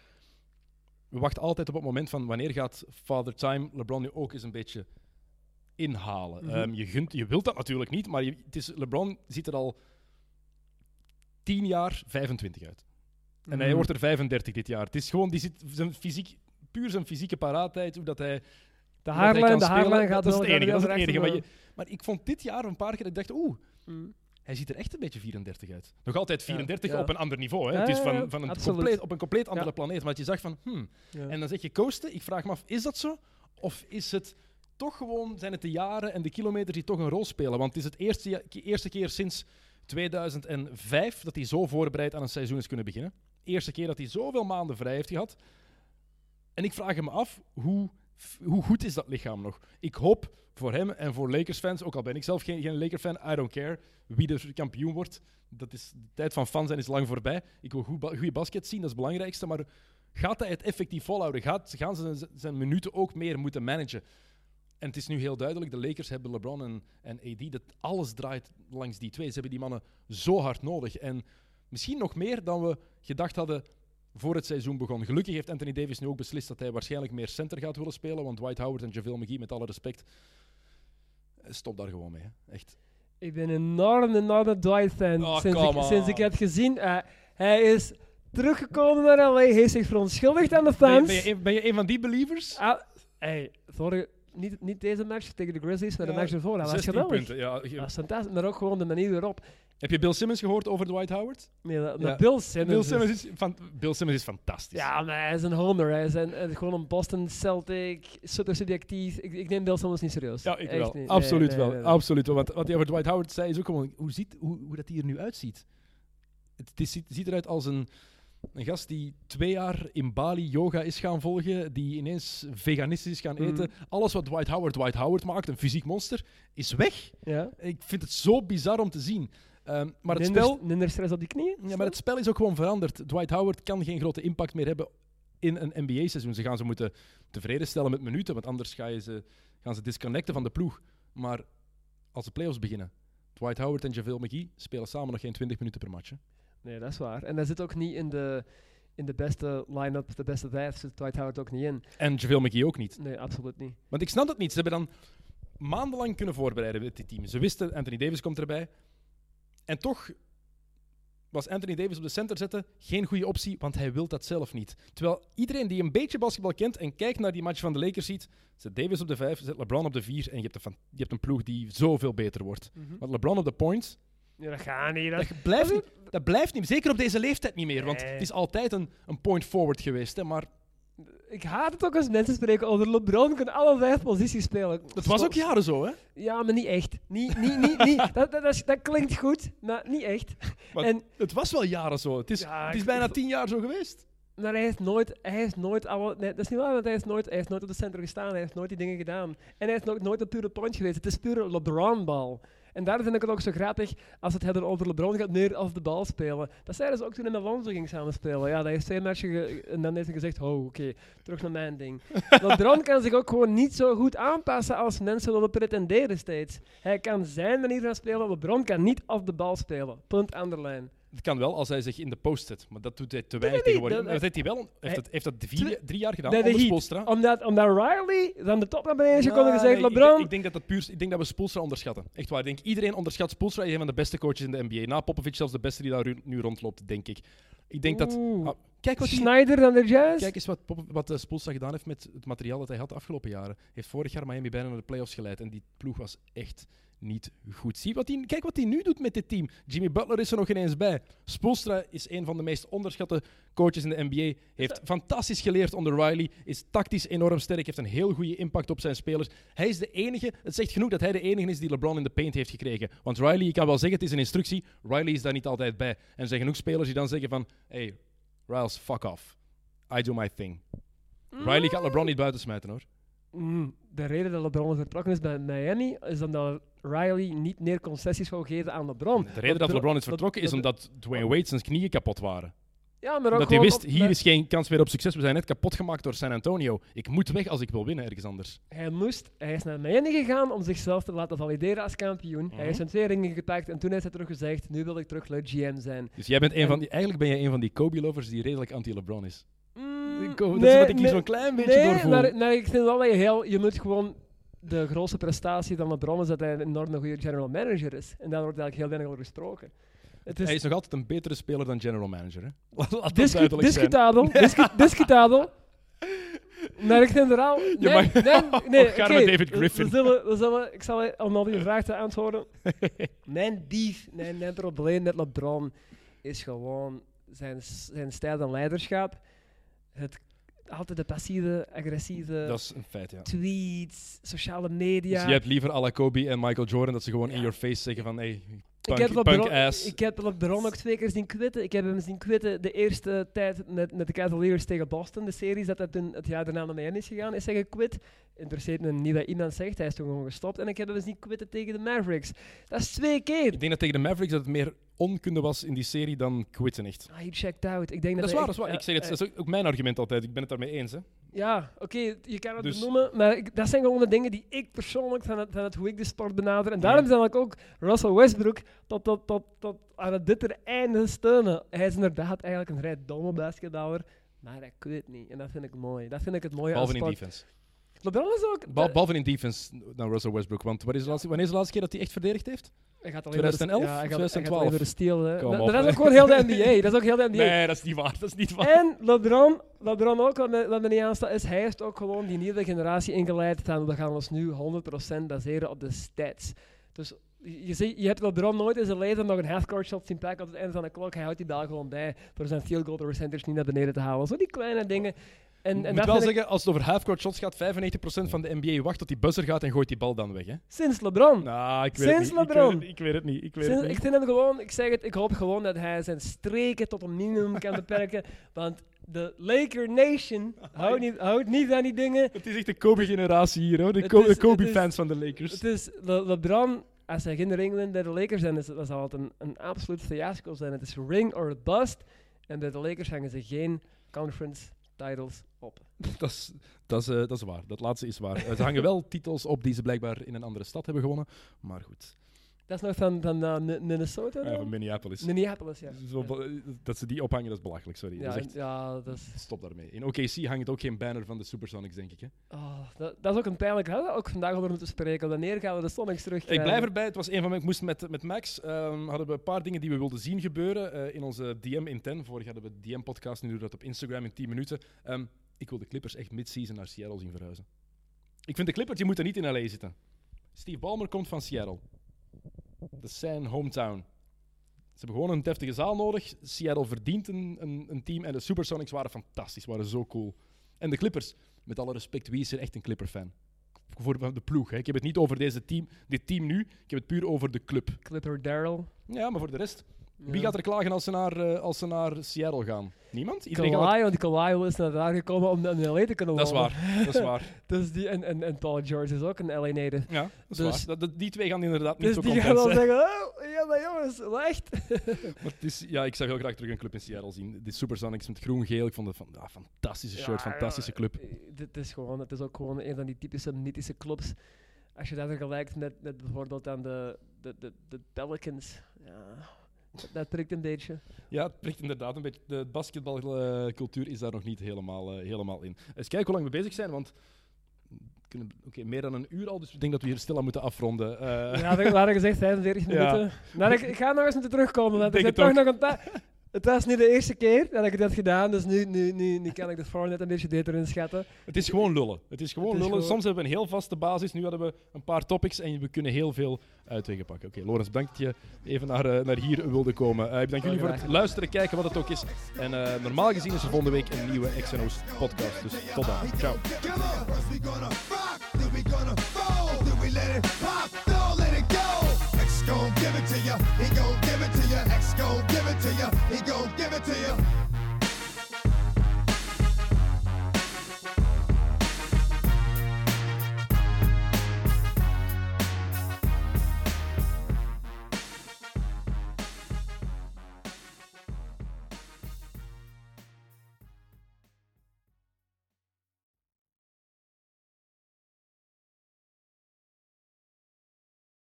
A: We wachten altijd op het moment van wanneer gaat Father Time LeBron nu ook eens een beetje inhalen. Ehm, je, gunt, je wilt dat natuurlijk niet, maar je, het is, LeBron ziet er al 10 jaar 25 uit. En hij
D: Mhm.
A: wordt er 35 dit jaar. Het is gewoon die zit, zijn fysiek, puur zijn fysieke paraatheid, hoe dat hij
D: De haarlijn, de haarlijn gaat
A: dat is het enige. Dat is het enige. Maar,
D: en,
A: je, maar ik vond dit jaar een paar keer dat ik dacht, oeh,
D: mm.
A: hij ziet er echt een beetje 34 uit. Nog altijd 34
D: ja.
A: op een ander niveau. Hè.
D: Ja,
A: het is van, van een
D: absoluut.
A: compleet, op een compleet andere planeet. Maar dat je zag van, hmm. En dan zeg je coasten. Ik vraag me af, is dat zo? Of is het toch gewoon, zijn het de jaren en de kilometers die toch een rol spelen? Want het is het eerste, eerste keer sinds 2005 dat hij zo voorbereid aan een seizoen is kunnen beginnen. Eerste keer dat hij zoveel maanden vrij heeft gehad. En ik vraag me af, hoe, hoe goed is dat lichaam nog? Ik hoop voor hem en voor Lakers-fans, ook al ben ik zelf geen, geen Laker-fan, I don't care wie de kampioen wordt. Dat is, de tijd van fan zijn is lang voorbij. Ik wil goede basket zien, dat is het belangrijkste. Maar gaat hij het effectief volhouden? Gaat, gaan ze zijn, zijn minuten ook meer moeten managen? En het is nu heel duidelijk, de Lakers hebben LeBron en, en AD, dat alles draait langs die twee. Ze hebben die mannen zo hard nodig. En misschien nog meer dan we gedacht hadden voor het seizoen begon. Gelukkig heeft Anthony Davis nu ook beslist dat hij waarschijnlijk meer center gaat willen spelen, want Dwight Howard en JaVale McGee, met alle respect, eh, stop daar gewoon mee. Hè. Echt.
D: Ik ben een enorm, enorme Dwight-fan.
A: Oh,
D: sinds, ik, sinds ik heb gezien, eh, hij is teruggekomen naar LA, hij heeft zich verontschuldigd aan de
A: Ben, je-
D: fans.
A: ben, je, een- ben je een van die believers?
D: Ah, hey, vorige, niet, niet deze match tegen de Grizzlies, maar de match ervoor. Dat was
A: 16
D: geweldig.
A: punten. Ja, je-
D: Dat was fantastisch, maar ook gewoon de manier waarop.
A: Heb je Bill Simmons gehoord over Dwight Howard?
D: Nee, dat,
A: Ja.
D: Bill Simmons.
A: Bill
D: is-
A: Simmons is, van, Bill Simmons is fantastisch.
D: Ja, maar hij is een homer. Hij is een, gewoon een Boston Celtic, super subjectief. Ik, ik neem Bill Simmons niet serieus.
A: Ja, ik
D: Echt
A: wel.
D: niet.
A: Absoluut
D: nee,
A: wel.
D: nee, nee.
A: Absoluut wel. Want wat hij over Dwight Howard zei is ook gewoon hoe, ziet, hoe, hoe dat hij er nu uitziet. Het, ziet, ziet eruit als een, een gast die twee jaar in Bali yoga is gaan volgen, die ineens veganistisch is gaan
D: Mhm.
A: eten. Alles wat Dwight Howard Dwight Howard maakt, een fysiek monster, is weg.
D: Ja.
A: Ik vind het zo bizar om te zien. Ehm, maar het
D: minder,
A: spel...
D: minder stress op die knieën.
A: Ja, maar het spel is ook gewoon veranderd. Dwight Howard kan geen grote impact meer hebben in een NBA-seizoen. Ze gaan ze moeten tevreden stellen met minuten, want anders ga je ze, gaan ze disconnecten van de ploeg. Maar als de playoffs beginnen, Dwight Howard en JaVale McGee spelen samen nog geen 20 minuten per match. hè.
D: Nee, dat is waar. En dat zit ook niet in de, in de beste line-up, de beste vijf, zit Dwight Howard ook niet in.
A: En JaVale McGee ook niet.
D: Nee, absoluut niet.
A: Want ik snap dat niet. Ze hebben dan maandenlang kunnen voorbereiden met dit team. Ze wisten, Anthony Davis komt erbij. En toch was Anthony Davis op de center zetten geen goede optie, want hij wil dat zelf niet. Terwijl iedereen die een beetje basketbal kent en kijkt naar die match van de Lakers ziet, zet Davis op de 5, zet LeBron op de 4 en je hebt, een, je hebt een ploeg die zoveel beter wordt. Want LeBron op de points,
D: Ja, dat gaat niet. Dat,
A: dat blijft, niet, dat blijft niet, zeker op deze leeftijd niet meer, want
D: Nee.
A: het is altijd een, een point forward geweest. Hè, maar
D: ik haat het ook als mensen spreken over LeBron kan alle vijf posities spelen.
A: dat was ook jaren zo, hè?
D: Ja, maar niet echt. Niet, niet, niet, niet. Dat, dat, dat, klinkt goed, maar niet echt.
A: Maar
D: En-
A: het was wel jaren zo. Het is,
D: Ja,
A: het is bijna tien jaar zo geweest.
D: Maar hij heeft nooit, hij heeft nooit alle, nee, dat is niet waar, want hij heeft nooit, hij heeft nooit op de center gestaan, hij heeft nooit die dingen gedaan. En hij is ook nooit een pure point geweest. Het is pure LeBron-bal. En daar vind ik het ook zo grappig als het hebben over LeBron gaat, meer als de bal spelen. Dat zeiden ze ook toen in Alonso ging samen spelen. Ja, dat heeft twee matchen en dan heeft hij gezegd, oh oké, terug naar mijn ding. LeBron kan zich ook gewoon niet zo goed aanpassen als mensen willen pretenderen steeds. Hij kan zijn manier van spelen, LeBron kan niet af de bal spelen. Punt aan de lijn.
A: Het kan wel als hij zich in de post zet, maar dat doet hij te weinig tegenwoordig.
D: Dat-
A: Dat heeft hij wel, heeft dat, heeft dat vier, drie jaar gedaan,
D: de
A: onder. Spoelstra.
D: Omdat, omdat Riley dan de top naar beneden is gekomen en gezegd,
A: nee, ik
D: LeBron,
A: denk- Ik, denk dat dat puur, ik denk dat we Spoelstra onderschatten. Echt waar. Ik denk iedereen onderschat Spoelstra. Hij is een van de beste coaches in de NBA. Na Popovic zelfs de beste die daar nu rondloopt, denk ik. Ik denk dat... Ah, kijk wat
D: Schneider dan de Jazz?
A: Kijk eens wat, wat eh, Spoelstra gedaan heeft met het materiaal dat hij had de afgelopen jaren. Hij heeft vorig jaar Miami bijna naar de playoffs geleid. En die ploeg was echt niet goed. Zie wat hij, kijk wat hij nu doet met dit team. Jimmy Butler is er nog ineens bij. Spoelstra is een van de meest onderschatte coaches in de NBA. Heeft fantastisch geleerd onder Riley. Is tactisch enorm sterk. Heeft een heel goede impact op zijn spelers. Hij is de enige. Het zegt genoeg dat hij de enige is die LeBron in de paint heeft gekregen. Want Riley, je kan wel zeggen, het is een instructie. Riley is daar niet altijd bij. En er zijn genoeg spelers die dan zeggen van... Hey, Riles, fuck off. I do my thing. Riley gaat LeBron niet buiten smijten hoor.
D: Mm, de reden dat LeBron vertrokken is bij Miami is omdat Riley niet meer concessies wou geven aan LeBron.
A: De reden dat LeBron is vertrokken is omdat Dwayne Wade zijn knieën kapot waren.
D: Ja, maar ook
A: Dat hij wist,
D: op-
A: hier is geen kans meer op succes. We zijn net kapot gemaakt door San Antonio. Ik moet weg als ik wil winnen ergens anders.
D: Hij moest, hij is naar Miami gegaan om zichzelf te laten valideren als kampioen. Hij
A: Mhm.
D: heeft zijn twee ringen gepakt en toen heeft hij terug gezegd, nu wil ik terug GM zijn.
A: Dus jij bent een
D: En-
A: van die, eigenlijk ben jij een van die Kobe-lovers die redelijk anti-LeBron is.
D: Mm,
A: dat
D: nee,
A: is wat ik hier
D: nee,
A: zo'n klein beetje
D: nee, maar ik vind wel dat je heel, je moet gewoon de grootste prestatie van LeBron is dat hij een enorm goede general manager is. En daar wordt eigenlijk heel weinig over gesproken. Het is,
A: Hij is nog altijd een betere speler dan general manager. Hè? Laat
D: Discu discutabel. discu discutabel. Maar ik. Nee,
A: mag-
D: nee, nee,
A: met David Griffin.
D: We zullen, we zullen, ik zal om al die vraag te antwoorden. mijn dief, mijn, mijn probleem met LeBron is gewoon zijn, zijn stijl en leiderschap. Het, altijd de passieve, agressieve
A: Dat is een feit, ja.
D: tweets, sociale media.
A: Dus je hebt liever à la Kobe en Michael Jordan dat ze gewoon in your face zeggen van hey,
D: ik heb,
A: punk
D: LeBron,
A: ass.
D: ik heb LeBron ook twee keer zien quitten. Ik heb hem zien quitten de eerste tijd met, met de Cavaliers tegen Boston. De series dat hij toen het jaar daarna naar Miami is gegaan, is hij gequit. Interesseert me niet wat iemand zegt, hij is toen gewoon gestopt. En ik heb hem zien quitten tegen de Mavericks. Dat is twee keer.
A: Ik denk dat tegen de Mavericks dat het meer onkunde was in die serie dan quitten echt.
D: Ah, he checked out. Ik denk
A: Dat
D: dat,
A: is waar, dat is waar. Ik zeg het,
D: eh,
A: dat is ook, ook mijn argument altijd. Ik ben het daarmee eens. Hè.
D: Ja, oké, je kan het
A: Dus-
D: benoemen, maar ik- dat zijn gewoon de dingen die ik persoonlijk van het, van het hoe ik de sport benader. En daarom zal ik ook Russell Westbrook tot, tot, tot, tot aan het bittere einde steunen. Hij is inderdaad eigenlijk een vrij domme basketballer, maar hij quit niet. En dat vind ik mooi. Dat vind ik het mooie
A: Behalve
D: aan
A: in defense.
D: LeBron is ook...
A: Bal-
D: dat-
A: Behalve in defense dan Russell Westbrook. Want wat is de laatste, wanneer is de laatste keer dat hij echt verdedigd heeft?
D: hij gaat alleen maar de-
A: 2011?
D: ja, hij gaat- hij gaat
A: 2012?
D: alleen maar de steal. hè.
A: Kom
D: Dat-
A: op,
D: Dat is ook gewoon heel de NBA. Dat is ook heel de NBA.
A: Nee, dat is niet waar. Dat is niet waar.
D: En LeBron, LeBron ook, wat me, wat me niet aanstaat, is hij heeft ook gewoon die nieuwe generatie ingeleid. We gaan ons nu 100% baseren op de stats. Dus je, ziet- je hebt LeBron nooit in zijn leven nog een half-court shot zien pakken op het einde van de klok. Hij houdt die bal gewoon bij voor zijn field goal percentage niet naar beneden te halen. Zo die kleine dingen. En,
A: Ik
D: en
A: moet
D: dat
A: wel
D: ik-
A: zeggen, als het over half-court shots gaat, 95% van de NBA wacht tot die buzzer gaat en gooit die bal dan weg. Hè?
D: sinds LeBron.
A: Nou, ik weet
D: Sinds
A: het niet. Ik
D: LeBron.
A: ik weet het niet. Ik weet
D: Sinds-
A: het
D: ik
A: niet.
D: vind hem gewoon, ik zeg het, ik hoop gewoon dat hij zijn streken tot een minimum kan beperken. Want de Laker Nation houdt niet, houdt niet van die dingen.
A: Het is echt de Kobe-generatie hier, hoor. De, Kobe-fans van de Lakers.
D: Het is Le- LeBron, als hij geen ringwin bij de Lakers zijn, is, dan zal het een, een absoluut fiasco zijn. Het is ring or bust. En bij de Lakers hangen ze geen conference titles op.
A: Dat is, dat, eh, dat is waar. Dat laatste is waar. Ze hangen wel titels op die ze blijkbaar in een andere stad hebben gewonnen. Maar goed.
D: Dat is nog van, van eh, Mi- Minnesota?
A: Ja, van Minneapolis.
D: Minneapolis, ja.
A: Zo be- Dat ze die ophangen, dat is belachelijk, sorry.
D: Ja,
A: dat is echt-
D: ja, dat is...
A: Stop daarmee. In OKC hangt ook geen banner van de Supersonics, denk ik. Hè?
D: Oh, dat, dat is ook een pijnlijk. We hadden ook vandaag over moeten spreken. Wanneer gaan we de Sonics terug
A: Ik blijf erbij. Het was een van mijn... Ik moest met, met Max... ehm, hadden we een paar dingen die we wilden zien gebeuren eh, in onze DM in 10. Vorig hadden we DM-podcast, nu doen we dat op Instagram in 10 minuten. Ehm, ik wil de Clippers echt mid-season naar Seattle zien verhuizen. Ik vind de Clippers, die moeten niet in LA zitten. Steve Ballmer komt van Seattle. Dat is zijn hometown. Ze hebben gewoon een deftige zaal nodig. Seattle verdient een, een, een team. En de Supersonics waren fantastisch, waren zo cool. En de Clippers, met alle respect, wie is er echt een Clipper-fan? Voor de ploeg. Hè. Ik heb het niet over deze team, dit team nu. Ik heb het puur over de club.
D: Clipper Daryl.
A: Ja, maar voor de rest. Wie gaat er klagen als ze naar, eh, als ze naar Seattle gaan? Niemand? Iedereen gaat...
D: Kawhi, want Kawhi is naar daar gekomen om in LA te kunnen
A: Dat is
D: wonen.
A: waar. Dat is waar.
D: Dus die, en, en, en Paul George is ook een LA native.
A: Ja, dat is
D: Dus-
A: waar. Dat, die twee gaan inderdaad niet
D: Dus
A: zo
D: die
A: content
D: gaan dan
A: zijn.
D: zeggen, oh, ja maar jongens, echt?
A: Maar het is, ja, ik zou heel graag terug een club in Seattle zien. De Supersonics met groen-geel. Ik vond het van, ja, fantastische shirt,
D: Ja,
A: fantastische
D: ja,
A: club.
D: Dit is gewoon, het is ook gewoon een van die typische mythische clubs. Als je dat vergelijkt met, met bijvoorbeeld aan de, de, de, de Pelicans. Ja, dat, prikt een beetje.
A: Ja, het prikt inderdaad een beetje. De basketbalcultuur is daar nog niet helemaal, eh, helemaal in. Eens kijken hoe lang we bezig zijn, want we kunnen meer dan een uur al, dus ik denk dat we hier stilaan moeten afronden. Eh,
D: Ja, we hadden gezegd 45
A: Ja.
D: minuten. Nou, ik, ik ga nog eens moeten terugkomen, want
A: het
D: toch nog een ta- Het was niet de eerste keer dat ik het heb gedaan, dus nu, nu, nu, nu kan ik de vorm net een beetje beter inschatten.
A: Het is gewoon lullen. Het is gewoon
D: Het is
A: lullen.
D: gewoon-
A: Soms hebben we een heel vaste basis. Nu hadden we een paar topics en we kunnen heel veel uitwegen pakken. Oké, Lorenz, bedankt dat je even naar, eh, naar hier wilde komen. Eh, ik bedank jullie voor het luisteren, kijken wat het ook is. En eh, normaal gezien is er volgende week een nieuwe XNO's podcast. Dus tot dan. Ciao.
C: X gon' give it to ya, he gon' give it to ya. X gon' give it to ya, he gon' give it to ya.